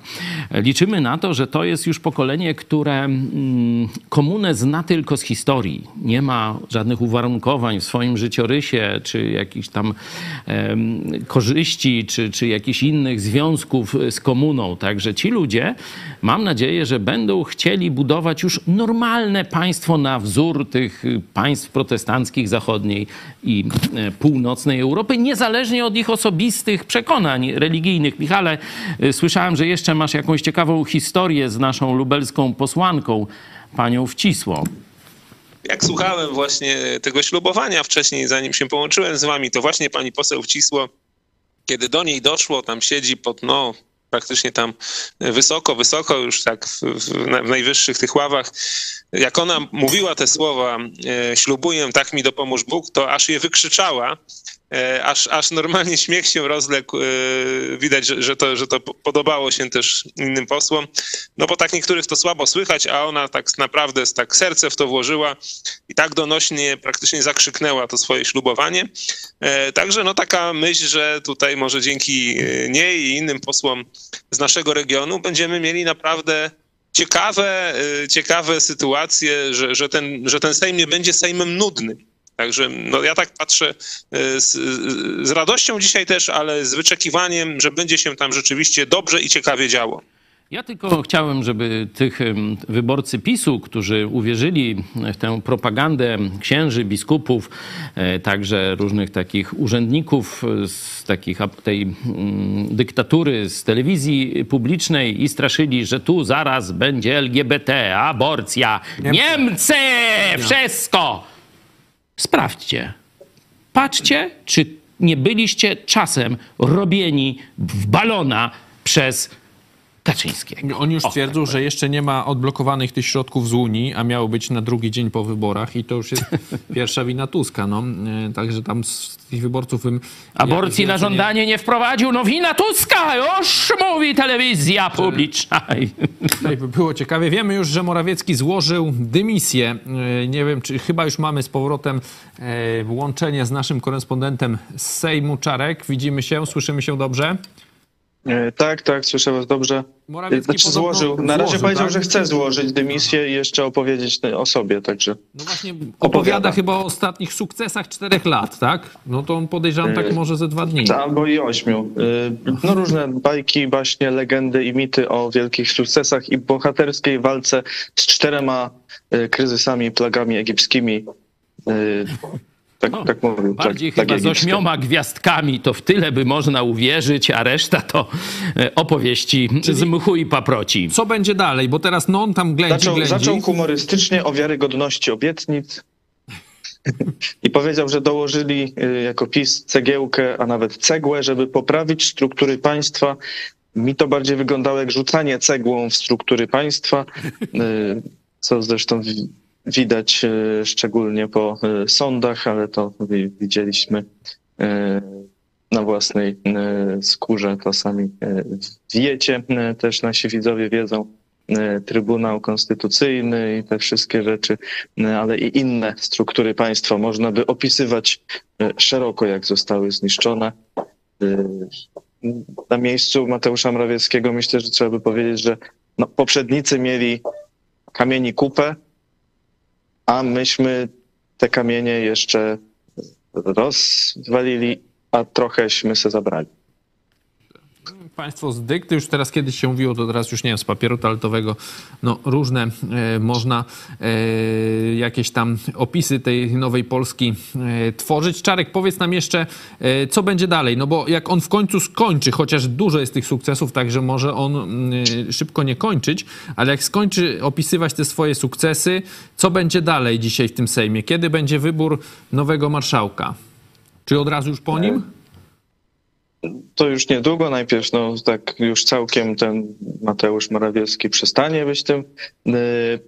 Liczymy na to, że to jest już pokolenie, które mm, komunę zna tylko z historii. Nie ma żadnych uwarunkowań w swoim życiorysie, czy jakichś tam korzyści, czy, czy jakichś innych związków z komuną. Także ci ludzie, mam nadzieję, że będą chcieli budować już normalne państwo na wzór tych państw protestanckich zachodniej i e, północnej Europy, niezależnie od ich osobistych przekonań religijnych. Michale, y, słyszałem, że jeszcze masz jakąś ciekawą historię z naszą lubelską posłanką, panią Wcisło. Jak słuchałem właśnie tego ślubowania wcześniej, zanim się połączyłem z wami, to właśnie pani poseł wcisło, kiedy do niej doszło, tam siedzi pod, no, praktycznie tam wysoko, wysoko, już tak w, w, na- w najwyższych tych ławach. Jak ona mówiła te słowa, e, ślubuję, tak mi dopomóż Bóg, to aż je wykrzyczała. E, aż, aż normalnie śmiech się rozległ. e, Widać, że, że, to, że to po- podobało się też innym posłom. No bo tak niektórych to słabo słychać, a ona tak naprawdę tak serce w to włożyła i tak donośnie praktycznie zakrzyknęła to swoje ślubowanie. E, Także no taka myśl, że tutaj może dzięki niej i innym posłom z naszego regionu będziemy mieli naprawdę ciekawe, ciekawe sytuacje, że, że, ten, że ten Sejm nie będzie Sejmem nudnym. Także no, ja tak patrzę e, z, z radością dzisiaj też, ale z wyczekiwaniem, że będzie się tam rzeczywiście dobrze i ciekawie działo. Ja tylko chciałem, żeby tych wyborcy PiSu, którzy uwierzyli w tę propagandę księży, biskupów, e, także różnych takich urzędników z takich tej dyktatury z telewizji publicznej i straszyli, że tu zaraz będzie LGBT, aborcja, Niemcy, wszystko. Sprawdźcie. Patrzcie, czy nie byliście czasem robieni w balona przez Kaczyńskiego. On już O, twierdził, że jeszcze nie ma odblokowanych tych środków z Unii, a miało być na drugi dzień po wyborach i to już jest pierwsza wina Tuska. No. E, Także tam z tych wyborców... bym- Aborcji ja- na żądanie nie wprowadził, no wina Tuska, już mówi telewizja publiczna. Tutaj by było ciekawie. Wiemy już, że Morawiecki złożył dymisję. E, Nie wiem, czy chyba już mamy z powrotem e, łączenie z naszym korespondentem z Sejmu Czarek. Widzimy się, słyszymy się dobrze. E, Tak, tak, słyszę was dobrze. Morawiecki Znaczy złożył, na razie złożył, powiedział, tak? że chce złożyć dymisję i jeszcze opowiedzieć o sobie, także No właśnie opowiada, Opowiada. chyba o ostatnich sukcesach czterech lat, tak? No to on podejrzewam tak Yy, może ze dwa dni. albo i ośmiu. Y, No różne bajki, baśnie, legendy i mity o wielkich sukcesach i bohaterskiej walce z czterema kryzysami, plagami egipskimi. Tak, tak mówił. Bardziej tak, chyba tak z ośmioma gwiazdkami, to w tyle by można uwierzyć, a reszta to e, opowieści z mchu i paproci. Co będzie dalej? Bo teraz no on tam ględzi, Zaczął, ględzi. zaczął humorystycznie o wiarygodności obietnic i powiedział, że dołożyli y, jako PiS cegiełkę, a nawet cegłę, żeby poprawić struktury państwa. Mi to bardziej wyglądało jak rzucanie cegłą w struktury państwa, y, co zresztą widać y, szczególnie po y, sądach, ale to wi- widzieliśmy y, na własnej skórze, to sami wiecie, też nasi widzowie wiedzą. Trybunał Konstytucyjny i te wszystkie rzeczy, ale i inne struktury państwa można by opisywać szeroko, jak zostały zniszczone. Na miejscu Mateusza Morawieckiego myślę, że trzeba by powiedzieć, że no, poprzednicy mieli kamieni kupę, a myśmy te kamienie jeszcze rozwalili, a trochęśmy se zabrali. Państwo z dykty, już teraz kiedyś się mówiło, to teraz już nie wiem, z papieru toaletowego, no różne e, można e, jakieś tam opisy tej nowej Polski e, tworzyć. Czarek, powiedz nam jeszcze, e, co będzie dalej, no bo jak on w końcu skończy, chociaż dużo jest tych sukcesów, także może on mm, szybko nie kończyć, ale jak skończy opisywać te swoje sukcesy, co będzie dalej dzisiaj w tym Sejmie? Kiedy będzie wybór nowego marszałka? Czy od razu już po nim? To już niedługo, najpierw no tak już całkiem ten Mateusz Morawiecki przestanie być tym, y,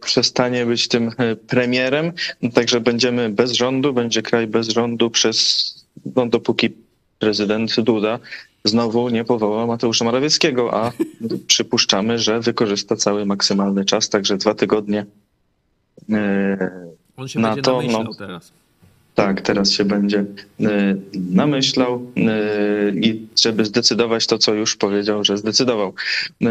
przestanie być tym y, premierem, także będziemy bez rządu, będzie kraj bez rządu przez, no dopóki prezydent Duda znowu nie powoła Mateusza Morawieckiego, a przypuszczamy, że wykorzysta cały maksymalny czas, także dwa tygodnie y, On się na będzie to, no, teraz. Tak, teraz się będzie y, namyślał y, i żeby zdecydować to, co już powiedział, że zdecydował. Y,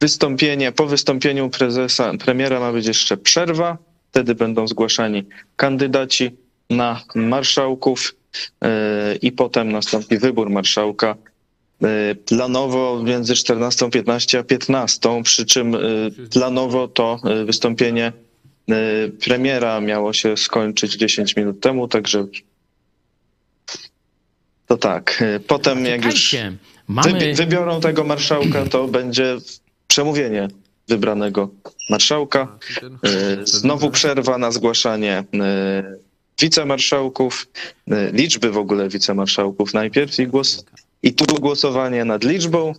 Wystąpienie, po wystąpieniu prezesa, premiera ma być jeszcze przerwa, wtedy będą zgłaszani kandydaci na marszałków i potem nastąpi wybór marszałka planowo między 14.15 a 15, przy czym planowo to wystąpienie premiera miało się skończyć 10 minut temu, także to tak. y, Potem jak już mamy... wybi- wybiorą tego marszałka, to będzie przemówienie wybranego marszałka. Y, Znowu przerwa na zgłaszanie wicemarszałków, liczby w ogóle wicemarszałków najpierw i głos i tu głosowanie nad liczbą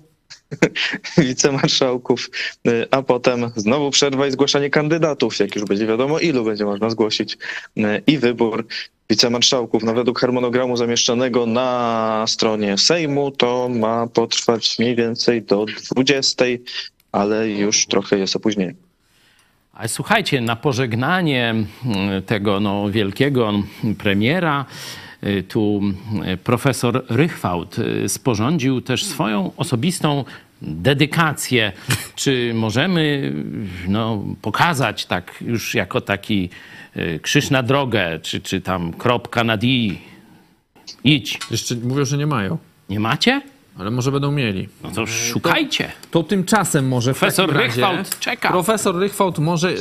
wicemarszałków, y, a potem znowu przerwa i zgłaszanie kandydatów, jak już będzie wiadomo, ilu będzie można zgłosić y, i wybór wicemarszałków. No według harmonogramu zamieszczonego na stronie Sejmu to ma potrwać mniej więcej do 20, ale już trochę jest opóźnienie. Ale słuchajcie, na pożegnanie mm, tego no, wielkiego premiera, y, tu y, profesor Rychwałd y, sporządził też swoją osobistą dedykację. Czy możemy no, pokazać tak już jako taki y, krzyż na drogę, czy, czy tam kropka nad i? Idź. Jeszcze mówią, że nie mają. Nie macie? Ale może będą mieli. No to szukajcie. To tymczasem może w Profesor razie- Rychwałd czeka. Profesor Rychwałd może,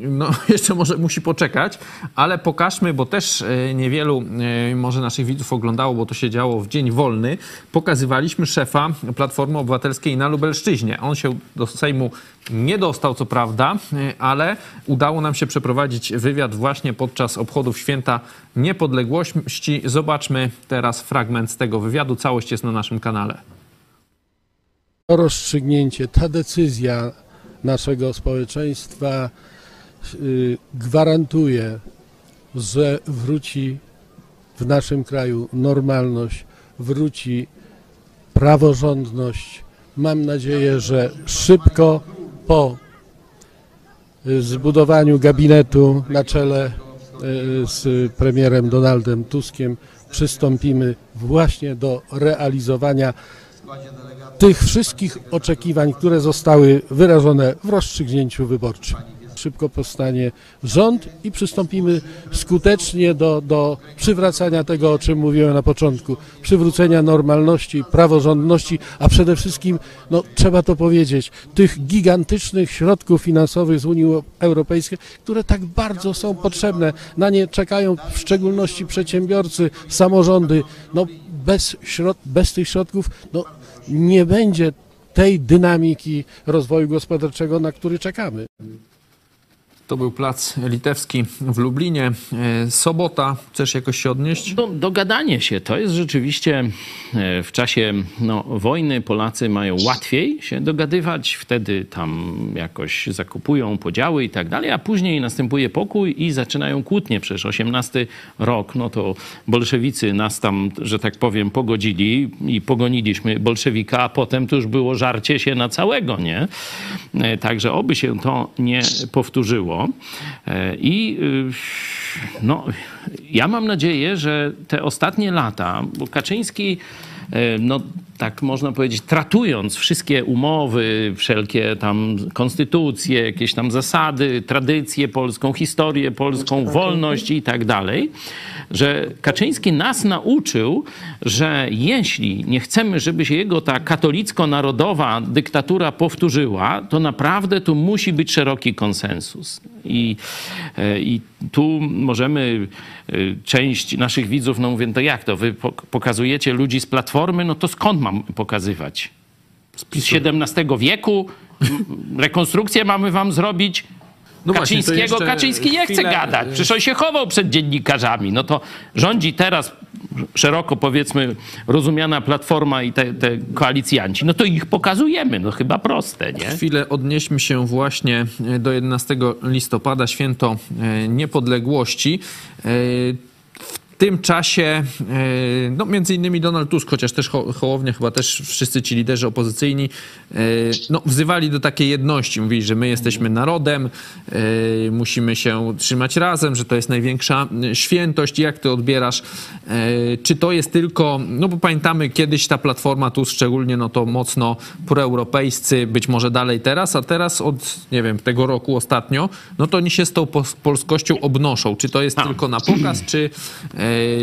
no jeszcze może musi poczekać, ale pokażmy, bo też y, niewielu y, może naszych widzów oglądało, bo to się działo w dzień wolny. Pokazywaliśmy szefa Platformy Obywatelskiej na Lubelszczyźnie. On się do Sejmu nie dostał, co prawda, y, ale udało nam się przeprowadzić wywiad właśnie podczas obchodów Święta Niepodległości. Zobaczmy teraz fragment z tego wywiadu. Całość jest na naszym kanale. To rozstrzygnięcie, ta decyzja naszego społeczeństwa y, gwarantuje, że wróci w naszym kraju normalność, wróci praworządność. Mam nadzieję, że szybko po y, zbudowaniu gabinetu na czele y, z premierem Donaldem Tuskiem przystąpimy właśnie do realizowania tych wszystkich oczekiwań, które zostały wyrażone w rozstrzygnięciu wyborczym. Szybko powstanie rząd i przystąpimy skutecznie do, do przywracania tego, o czym mówiłem na początku, przywrócenia normalności, praworządności, a przede wszystkim, no trzeba to powiedzieć, tych gigantycznych środków finansowych z Unii Europejskiej, które tak bardzo są potrzebne. Na nie czekają w szczególności przedsiębiorcy, samorządy. No bez, środ bez tych środków no, nie będzie tej dynamiki rozwoju gospodarczego, na który czekamy. To był plac litewski w Lublinie. E, sobota, chcesz jakoś się odnieść? Do, dogadanie się. To jest rzeczywiście e, w czasie no, wojny Polacy mają łatwiej się dogadywać. Wtedy tam jakoś zakupują podziały i tak dalej, a później następuje pokój i zaczynają kłótnie. Przecież 18 rok, no to bolszewicy nas tam, że tak powiem, pogodzili i pogoniliśmy bolszewika, a potem to już było żarcie się na całego, nie? E, także oby się to nie powtórzyło było. E, I y, no, ja mam nadzieję, że te ostatnie lata, bo Kaczyński e, no, tak można powiedzieć, tratując wszystkie umowy, wszelkie tam konstytucje, jakieś tam zasady, tradycję polską, historię polską, wolność i tak dalej, że Kaczyński nas nauczył, że jeśli nie chcemy, żeby się jego ta katolicko-narodowa dyktatura powtórzyła, to naprawdę tu musi być szeroki konsensus. I, e, i tu możemy, e, część naszych widzów, no mówię, to jak to, wy pokazujecie ludzi z Platformy, no to skąd mam pokazywać? Z XVII wieku? Rekonstrukcję mamy wam zrobić? No Kaczyńskiego. Właśnie, Kaczyński nie chce gadać. Przecież on się chował przed dziennikarzami. No to rządzi teraz szeroko powiedzmy rozumiana platforma i te, te koalicjanci. No to ich pokazujemy. No chyba proste, nie? Chwilę odnieśmy się właśnie do 11 listopada, święto e, niepodległości. W tym czasie, e, no między innymi Donald Tusk, chociaż też Hołownia, chyba też wszyscy ci liderzy opozycyjni, e, no, wzywali do takiej jedności. Mówili, że my jesteśmy narodem, e, musimy się trzymać razem, że to jest największa świętość. Jak ty odbierasz? Czy to jest tylko, no bo pamiętamy kiedyś ta platforma tu szczególnie, no to mocno proeuropejscy, być może dalej teraz, a teraz od, nie wiem, tego roku ostatnio, no to oni się z tą polskością obnoszą. Czy to jest a. tylko na pokaz, czy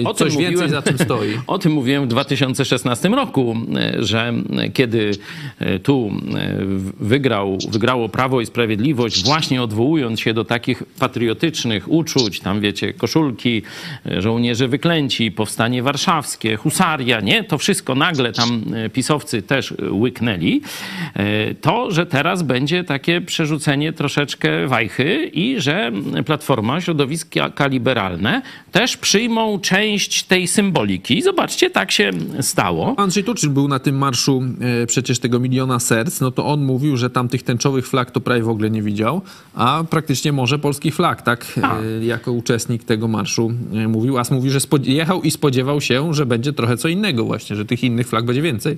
o coś więcej mówiłem, za tym stoi. O tym mówiłem w 2016 roku, e, że kiedy e, tu e, wygrał, wygrało Prawo i Sprawiedliwość, właśnie odwołując się do takich patriotycznych uczuć, tam wiecie, koszulki, żołnierze wyklęci, powstanie warszawskie, husaria, nie? To wszystko nagle tam pisowcy też łyknęli. To, że teraz będzie takie przerzucenie troszeczkę wajchy i że Platforma, środowiska liberalne też przyjmą część tej symboliki. Zobaczcie, tak się stało. Andrzej Tuczyl był na tym marszu e, przecież tego miliona serc, no to on mówił, że tam tych tęczowych flag to prawie w ogóle nie widział, a praktycznie może polski flag, tak, e, jako uczestnik tego marszu e, mówił. As mówi, że jechał i spodziewał się, że będzie trochę co innego właśnie, że tych innych flag będzie więcej.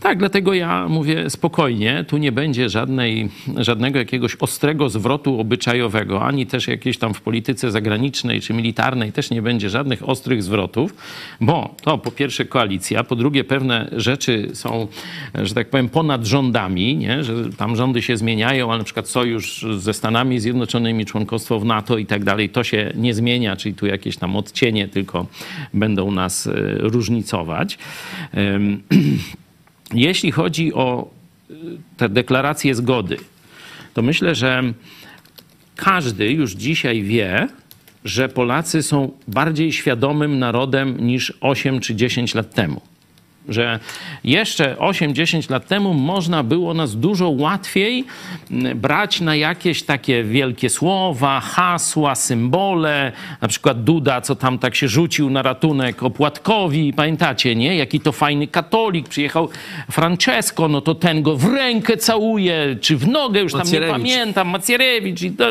Tak, dlatego ja mówię spokojnie, tu nie będzie żadnej, żadnego jakiegoś ostrego zwrotu obyczajowego, ani też jakieś tam w polityce zagranicznej czy militarnej też nie będzie żadnych ostrych zwrotów, bo to po pierwsze koalicja, po drugie pewne rzeczy są, że tak powiem, ponad rządami, nie? że tam rządy się zmieniają, ale na przykład sojusz ze Stanami Zjednoczonymi, członkostwo w NATO i tak dalej, to się nie zmienia, czyli tu jakieś tam odcienie tylko będą nas e, różnicować. Jeśli chodzi o y, te deklaracje zgody, to myślę, że każdy już dzisiaj wie, że Polacy są bardziej świadomym narodem niż 8 czy 10 lat temu że jeszcze 8-10 lat temu można było nas dużo łatwiej mm, brać na jakieś takie wielkie słowa, hasła, symbole. Na przykład Duda, co tam tak się rzucił na ratunek Opłatkowi, pamiętacie, nie? Jaki to fajny katolik, przyjechał Francesco, no to ten go w rękę całuje, czy w nogę, już tam nie pamiętam, Macierewicz. I to,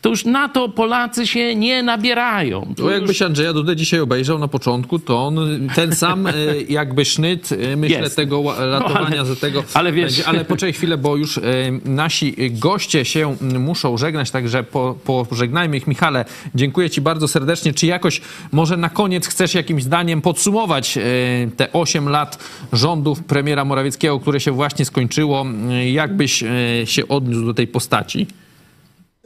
to, już na to Polacy się nie nabierają. To, to jakbyś już... Andrzeja Dudę dzisiaj obejrzał na początku, to on ten sam e, jakby sznyt, y, myślę, Jest. tego ratowania no, ale, tego. Ale wiesz... Będzie. Ale poczekaj chwilę, bo już y, nasi goście się muszą żegnać, także po, pożegnajmy ich. Michale, dziękuję ci bardzo serdecznie. Czy jakoś może na koniec chcesz jakimś zdaniem podsumować y, te 8 lat rządów premiera Morawieckiego, które się właśnie skończyło? Jak byś się odniósł do tej postaci?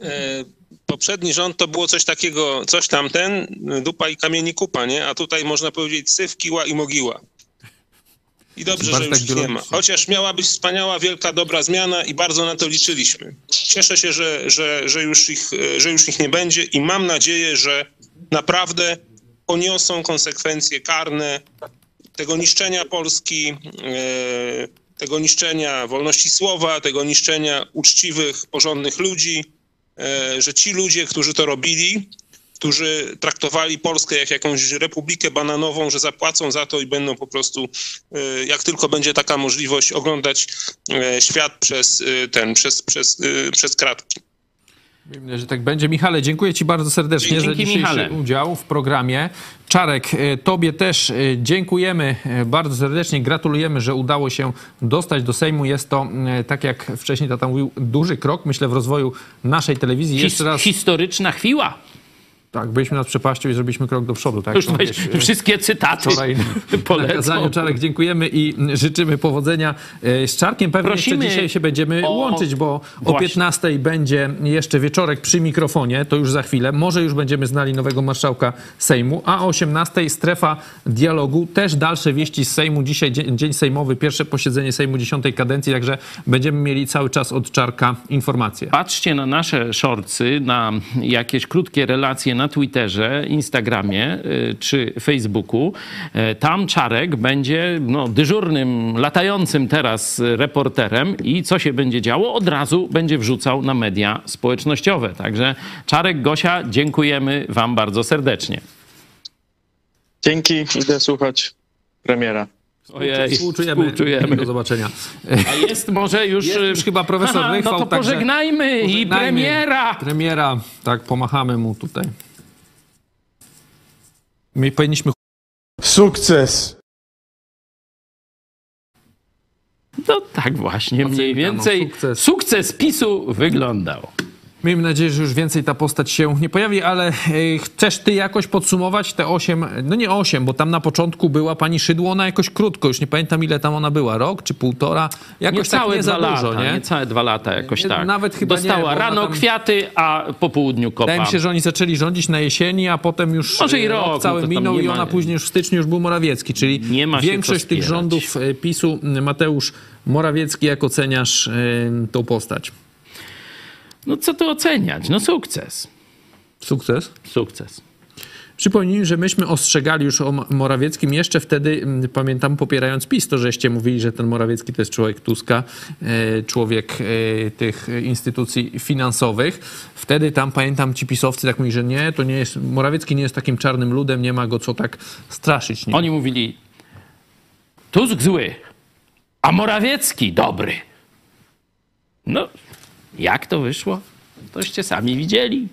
E, poprzedni rząd to było coś takiego, coś tamten, dupa i kamieni kupa, nie? A tutaj można powiedzieć syf, kiła i mogiła. I dobrze, że już ich nie ma. Chociaż miała być wspaniała, wielka, dobra zmiana i bardzo na to liczyliśmy. Cieszę się, że, że, że, już, ich, że już ich nie będzie i mam nadzieję, że naprawdę poniosą konsekwencje karne tego niszczenia Polski, e, tego niszczenia wolności słowa, tego niszczenia uczciwych, porządnych ludzi, e, że ci ludzie, którzy to robili, którzy traktowali Polskę jak jakąś republikę bananową, że zapłacą za to i będą po prostu, e, jak tylko będzie taka możliwość, oglądać świat przez ten, przez, przez, przez kratki. Miejmy że tak będzie. Michale, dziękuję Ci bardzo serdecznie Dzięki, za dzisiejszy Michale. udział w programie. Czarek, e, Tobie też e, dziękujemy e, bardzo serdecznie. Gratulujemy, że udało się dostać do Sejmu. Jest to, e, tak jak wcześniej tata mówił, duży krok, myślę, w rozwoju naszej telewizji. His, Jeszcze raz, Historyczna chwila. Tak, byliśmy nad przepaścią i zrobiliśmy krok do przodu. Tak, Już weź, wszystkie cytaty wczoraj na polecą. kazaniu. Czarek, dziękujemy i życzymy powodzenia. E, Z Czarkiem pewnie Prosimy jeszcze dzisiaj się będziemy o- łączyć, bo o Właśnie. 15 będzie jeszcze wieczorek przy mikrofonie, to już za chwilę. Może już będziemy znali nowego marszałka Sejmu, a o 18 strefa dialogu, też dalsze wieści z Sejmu. Dzisiaj dzień, dzień sejmowy, pierwsze posiedzenie Sejmu 10 kadencji, także będziemy mieli cały czas od Czarka informacje. Patrzcie na nasze shortsy, na jakieś krótkie relacje na Twitterze, Instagramie y, czy Facebooku. E, Tam Czarek będzie no, dyżurnym, latającym teraz reporterem i co się będzie działo, od razu będzie wrzucał na media społecznościowe. Także Czarek, Gosia, dziękujemy Wam bardzo serdecznie. Dzięki, idę słuchać premiera. Ojej, Współczujemy. współczujemy. Do zobaczenia. A jest może już... Jest już chyba profesor Aha, Rychwał, No to także pożegnajmy, i pożegnajmy premiera! Premiera, tak, pomachamy mu tutaj. My powinniśmy Sukces! No tak właśnie mniej no, więcej sukces. sukces PiSu wyglądał. Miejmy nadzieję, że już więcej ta postać się nie pojawi, ale e, chcesz ty jakoś podsumować te 8, no nie 8, bo tam na początku była pani Szydło, ona jakoś krótko, już nie pamiętam ile tam ona była, rok czy półtora, jakoś Niecałe tak nie dwa za dużo, lata, nie? niecałe dwa lata jakoś Nie, tak. nawet chyba nie, Dostała ona rano tam- kwiaty, a po południu kopa. Wydaje mi się, że oni zaczęli rządzić na jesieni, a potem już Może i e, rok, no cały tam minął nie i ma- ona później już w styczniu już był Morawiecki, czyli Nie większość tych rządów e, PiSu, Mateusz Morawiecki, jak oceniasz tą postać? No co tu oceniać? No sukces. Sukces? Sukces. Przypomnijmy, że myśmy ostrzegali już o Morawieckim jeszcze wtedy, pamiętam, popierając PiS, to żeście mówili, że ten Morawiecki to jest człowiek Tuska, e, człowiek e, tych instytucji finansowych. Wtedy tam, pamiętam, ci pisowcy tak mówili, że nie, to nie jest, Morawiecki nie jest takim czarnym ludem, nie ma go co tak straszyć. Oni mówili, Tusk zły, a Morawiecki dobry. No, jak to wyszło? Toście sami widzieli.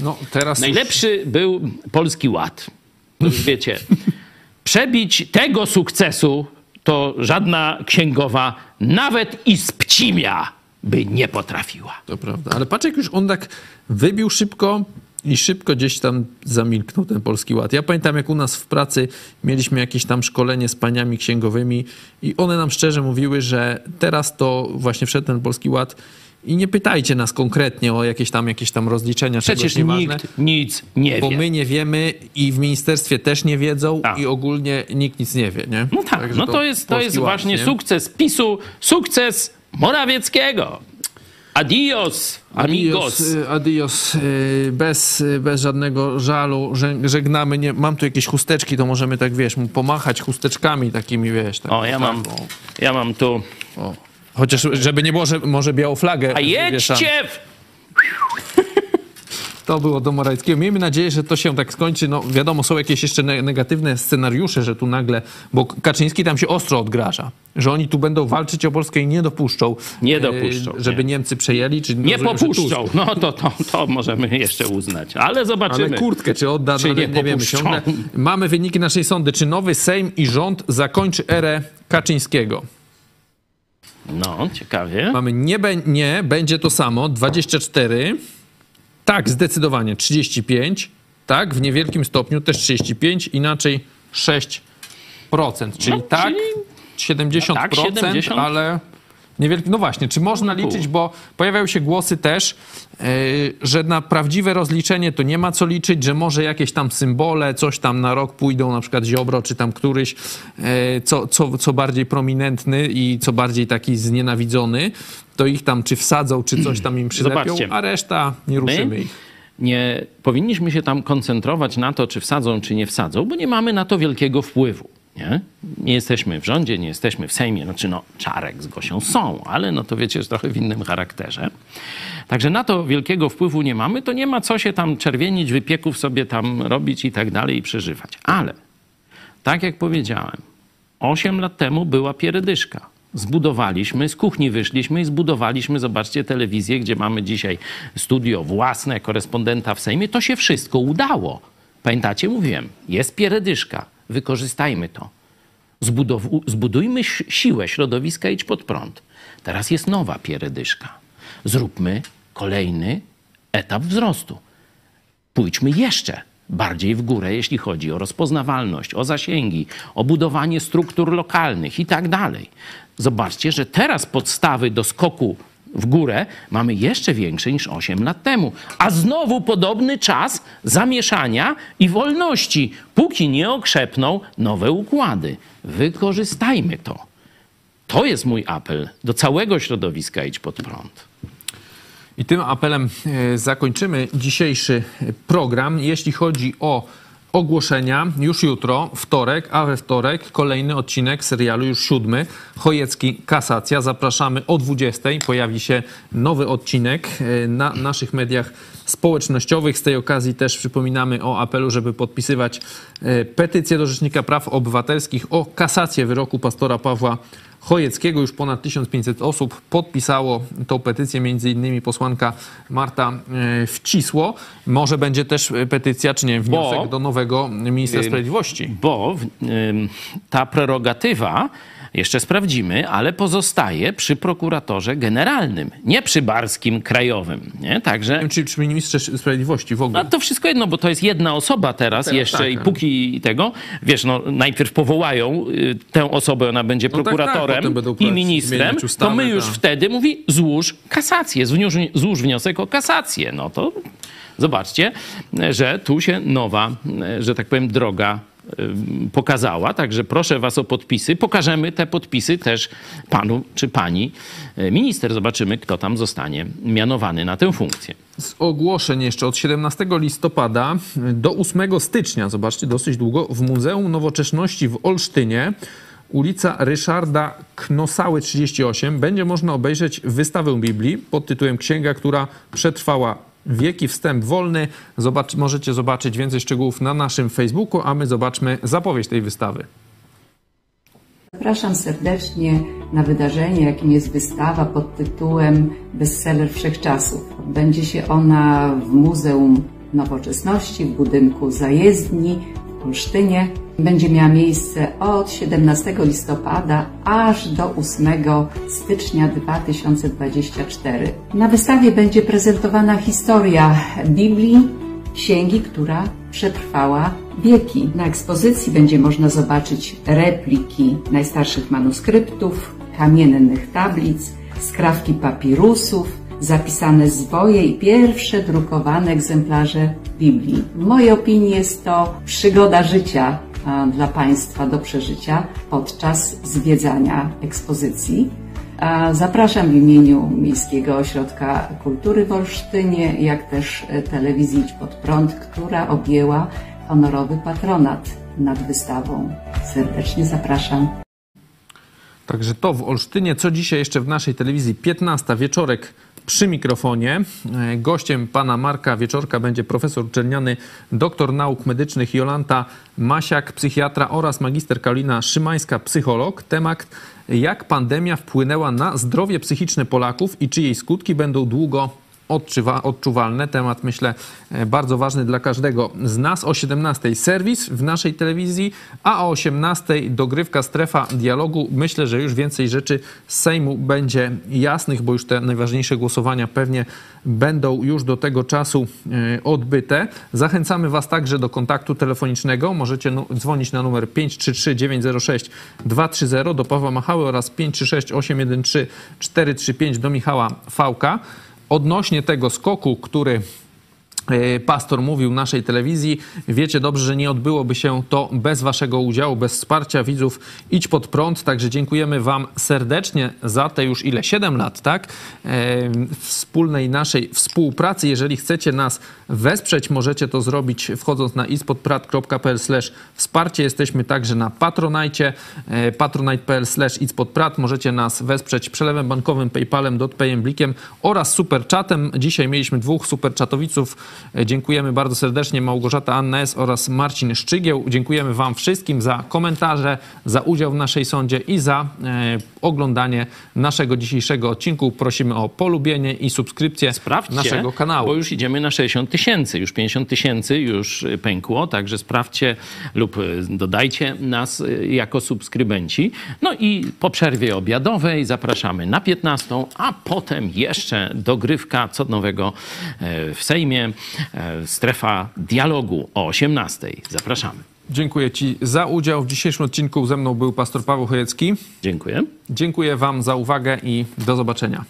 No, teraz już- Najlepszy był Polski Ład. Już wiecie, przebić tego sukcesu to żadna księgowa, nawet i z Pcimia, by nie potrafiła. To prawda, ale patrz jak już on tak wybił szybko i szybko gdzieś tam zamilknął ten Polski Ład. Ja pamiętam jak u nas w pracy mieliśmy jakieś tam szkolenie z paniami księgowymi i one nam szczerze mówiły, że teraz to właśnie wszedł ten Polski Ład i nie pytajcie nas konkretnie o jakieś tam, jakieś tam rozliczenia, Przecież nikt nic nie bo wie. my nie wiemy i w ministerstwie też nie wiedzą Tak. i ogólnie nikt nic nie wie, nie? No tak, Także no to jest, to jest Ład, właśnie nie? sukces PiSu, sukces Morawieckiego. Adios, amigos. Adios, y, adios. y, Bez, y, bez żadnego żalu. Żeg- Żegnamy. Nie, mam tu jakieś chusteczki, to możemy tak, wiesz, pomachać chusteczkami takimi, wiesz. Tak, O, ja tak, mam, o, ja mam tu. o. Chociaż, żeby nie było, że może białą flagę A jedźcie! To było do Morawieckiego. Miejmy nadzieję, że to się tak skończy. No wiadomo, są jakieś jeszcze ne- negatywne scenariusze, że tu nagle, bo Kaczyński tam się ostro odgraża, że oni tu będą walczyć o Polskę i nie dopuszczą, Nie e, dopuszczą, żeby nie. Niemcy przejęli. Czy Nie rozumiem, popuszczą. No to, to, to możemy jeszcze uznać. Ale zobaczymy. Ale kurtkę czy odda, Czy no, nie nie, wiemy ciągle. Mamy wyniki naszej sądy. Czy nowy Sejm i rząd zakończy erę Kaczyńskiego? No, ciekawie. Mamy nie, nie, będzie to samo, 24. Tak, zdecydowanie 35. Tak, w niewielkim stopniu też 35, inaczej 6%. Czyli No, tak, czyli- 70%, tak, 70. ale Niewielki, no właśnie, czy można liczyć, bo pojawiają się głosy też, yy, że na prawdziwe rozliczenie to nie ma co liczyć, że może jakieś tam symbole, coś tam na rok pójdą, na przykład Ziobro, czy tam któryś, yy, co, co, co bardziej prominentny i co bardziej taki znienawidzony, to ich tam czy wsadzą, czy coś tam im przylepią, Zobaczcie. a reszta nie ruszymy My ich. nie powinniśmy się tam koncentrować na to, czy wsadzą, czy nie wsadzą, bo nie mamy na to wielkiego wpływu. Nie? nie jesteśmy w rządzie, nie jesteśmy w Sejmie. Znaczy, no, Czarek z Gosią są, ale no to wiecie, że trochę w innym charakterze. Także na to wielkiego wpływu nie mamy, to nie ma co się tam czerwienić, wypieków sobie tam robić i tak dalej i przeżywać. Ale, tak jak powiedziałem, 8 lat temu była pierdyszka. Zbudowaliśmy, z kuchni wyszliśmy i zbudowaliśmy, zobaczcie, telewizję, gdzie mamy dzisiaj studio własne, korespondenta w Sejmie. To się wszystko udało. Pamiętacie, mówiłem, jest pierdyszka, wykorzystajmy to. Zbudow- zbudujmy si- siłę środowiska idź pod prąd. Teraz jest nowa pierdyszka. Zróbmy kolejny etap wzrostu pójdźmy jeszcze bardziej w górę, jeśli chodzi o rozpoznawalność, o zasięgi, o budowanie struktur lokalnych i tak dalej. Zobaczcie, że teraz podstawy do skoku w górę mamy jeszcze większe niż 8 lat temu. A znowu podobny czas zamieszania i wolności, póki nie okrzepną nowe układy. Wykorzystajmy to. To jest mój apel do całego środowiska Idź Pod Prąd. I tym apelem e, zakończymy dzisiejszy program. Jeśli chodzi o ogłoszenia, już jutro, wtorek, a we wtorek kolejny odcinek serialu, już siódmy, Chojecki Kasacja. Zapraszamy o 20. Pojawi się nowy odcinek e, na naszych mediach społecznościowych. Z tej okazji też przypominamy o apelu, żeby podpisywać e, petycję do Rzecznika Praw Obywatelskich o kasację wyroku pastora Pawła Chojeckiego. Już ponad 1500 osób podpisało tą petycję, między innymi posłanka Marta e, Wcisło. Może będzie też petycja, czy nie, wniosek Bo- do nowego ministra sprawiedliwości. Bo ta prerogatywa, jeszcze sprawdzimy, ale pozostaje przy prokuratorze generalnym, nie przy barskim krajowym. Nie? Także Czy przy ministrze sprawiedliwości w ogóle? no to wszystko jedno, bo to jest jedna osoba teraz, Teraz jeszcze tak, i tak. póki tego, wiesz, no najpierw powołają y, tę osobę, ona będzie No tak, tak, prokuratorem potem będą i ministrem, to my już tak. wtedy mówi złóż kasację, złóż, złóż wniosek o kasację. No to zobaczcie, że tu się nowa, że tak powiem, droga pokazała. Także proszę was o podpisy. Pokażemy te podpisy też panu czy pani y, minister. Zobaczymy, kto tam zostanie mianowany na tę funkcję. Z ogłoszeń jeszcze od 17 listopada do 8 stycznia, zobaczcie, dosyć długo, w Muzeum Nowoczesności w Olsztynie, ulica Ryszarda Knosały 38, będzie można obejrzeć wystawę Biblii pod tytułem Księga, która przetrwała wieki, wstęp wolny. Zobacz, możecie zobaczyć więcej szczegółów na naszym Facebooku, a my zobaczmy zapowiedź tej wystawy. Zapraszam serdecznie na wydarzenie, jakim jest wystawa pod tytułem Bestseller Wszechczasów. Odbędzie się ona w Muzeum Nowoczesności w budynku zajezdni Olsztynie. Będzie miała miejsce od 17 listopada aż do 8 stycznia 2024. Na wystawie będzie prezentowana historia Biblii, księgi, która przetrwała wieki. Na ekspozycji będzie można zobaczyć repliki najstarszych manuskryptów, kamiennych tablic, skrawki papirusów, zapisane zwoje i pierwsze drukowane egzemplarze Biblii. W mojej opinii jest to przygoda życia dla Państwa do przeżycia podczas zwiedzania ekspozycji. Zapraszam w imieniu Miejskiego Ośrodka Kultury w Olsztynie, jak też e, telewizji Idź Pod Prąd, która objęła honorowy patronat nad wystawą. Serdecznie zapraszam. Także to w Olsztynie. Co dzisiaj jeszcze w naszej telewizji? 15 wieczorek przy mikrofonie. E, Gościem pana Marka Wieczorka będzie profesor uczelniany, doktor nauk medycznych Jolanta Masiak, psychiatra oraz magister Karolina Szymańska, psycholog. Temat jak pandemia wpłynęła na zdrowie psychiczne Polaków i czy jej skutki będą długo odczuwa, odczuwalne. Temat, myślę, e, bardzo ważny dla każdego z nas. O 17 serwis w naszej telewizji, a o 18 dogrywka strefa dialogu. Myślę, że już więcej rzeczy z Sejmu będzie jasnych, bo już te najważniejsze głosowania pewnie będą już do tego czasu e, odbyte. Zachęcamy Was także do kontaktu telefonicznego. Możecie dzwonić na numer 533 906 230 do Pawła Machały oraz 536 813 435 do Michała Fałka. Odnośnie tego skoku, który pastor mówił naszej telewizji. Wiecie dobrze, że nie odbyłoby się to bez waszego udziału, bez wsparcia widzów. Idź pod prąd, także dziękujemy wam serdecznie za te już ile? 7 lat, tak? E, wspólnej naszej współpracy. Jeżeli chcecie nas wesprzeć, możecie to zrobić wchodząc na ispodprat.pl wsparcie. Jesteśmy także na Patronite, e, patronite.pl ispodprat. Możecie nas wesprzeć przelewem bankowym, Paypalem, dotpayem, blikiem oraz superczatem. Dzisiaj mieliśmy dwóch superczatowiców. E, Dziękujemy bardzo serdecznie Małgorzata Anna S. oraz Marcin Szczygieł. Dziękujemy Wam wszystkim za komentarze, za udział w naszej sądzie i za e, oglądanie naszego dzisiejszego odcinku. Prosimy o polubienie i subskrypcję naszego kanału. Bo już idziemy na 60 tysięcy, już 50 tysięcy już y, pękło, także sprawdźcie lub y, dodajcie nas jako subskrybenci. No i po przerwie obiadowej zapraszamy na 15, a potem jeszcze dogrywka co nowego e, w Sejmie, e, strefa dialogu o 18. Zapraszamy. Dziękuję Ci za udział. W dzisiejszym odcinku ze mną był pastor Paweł Chojecki. Dziękuję. Dziękuję Wam za uwagę i do zobaczenia.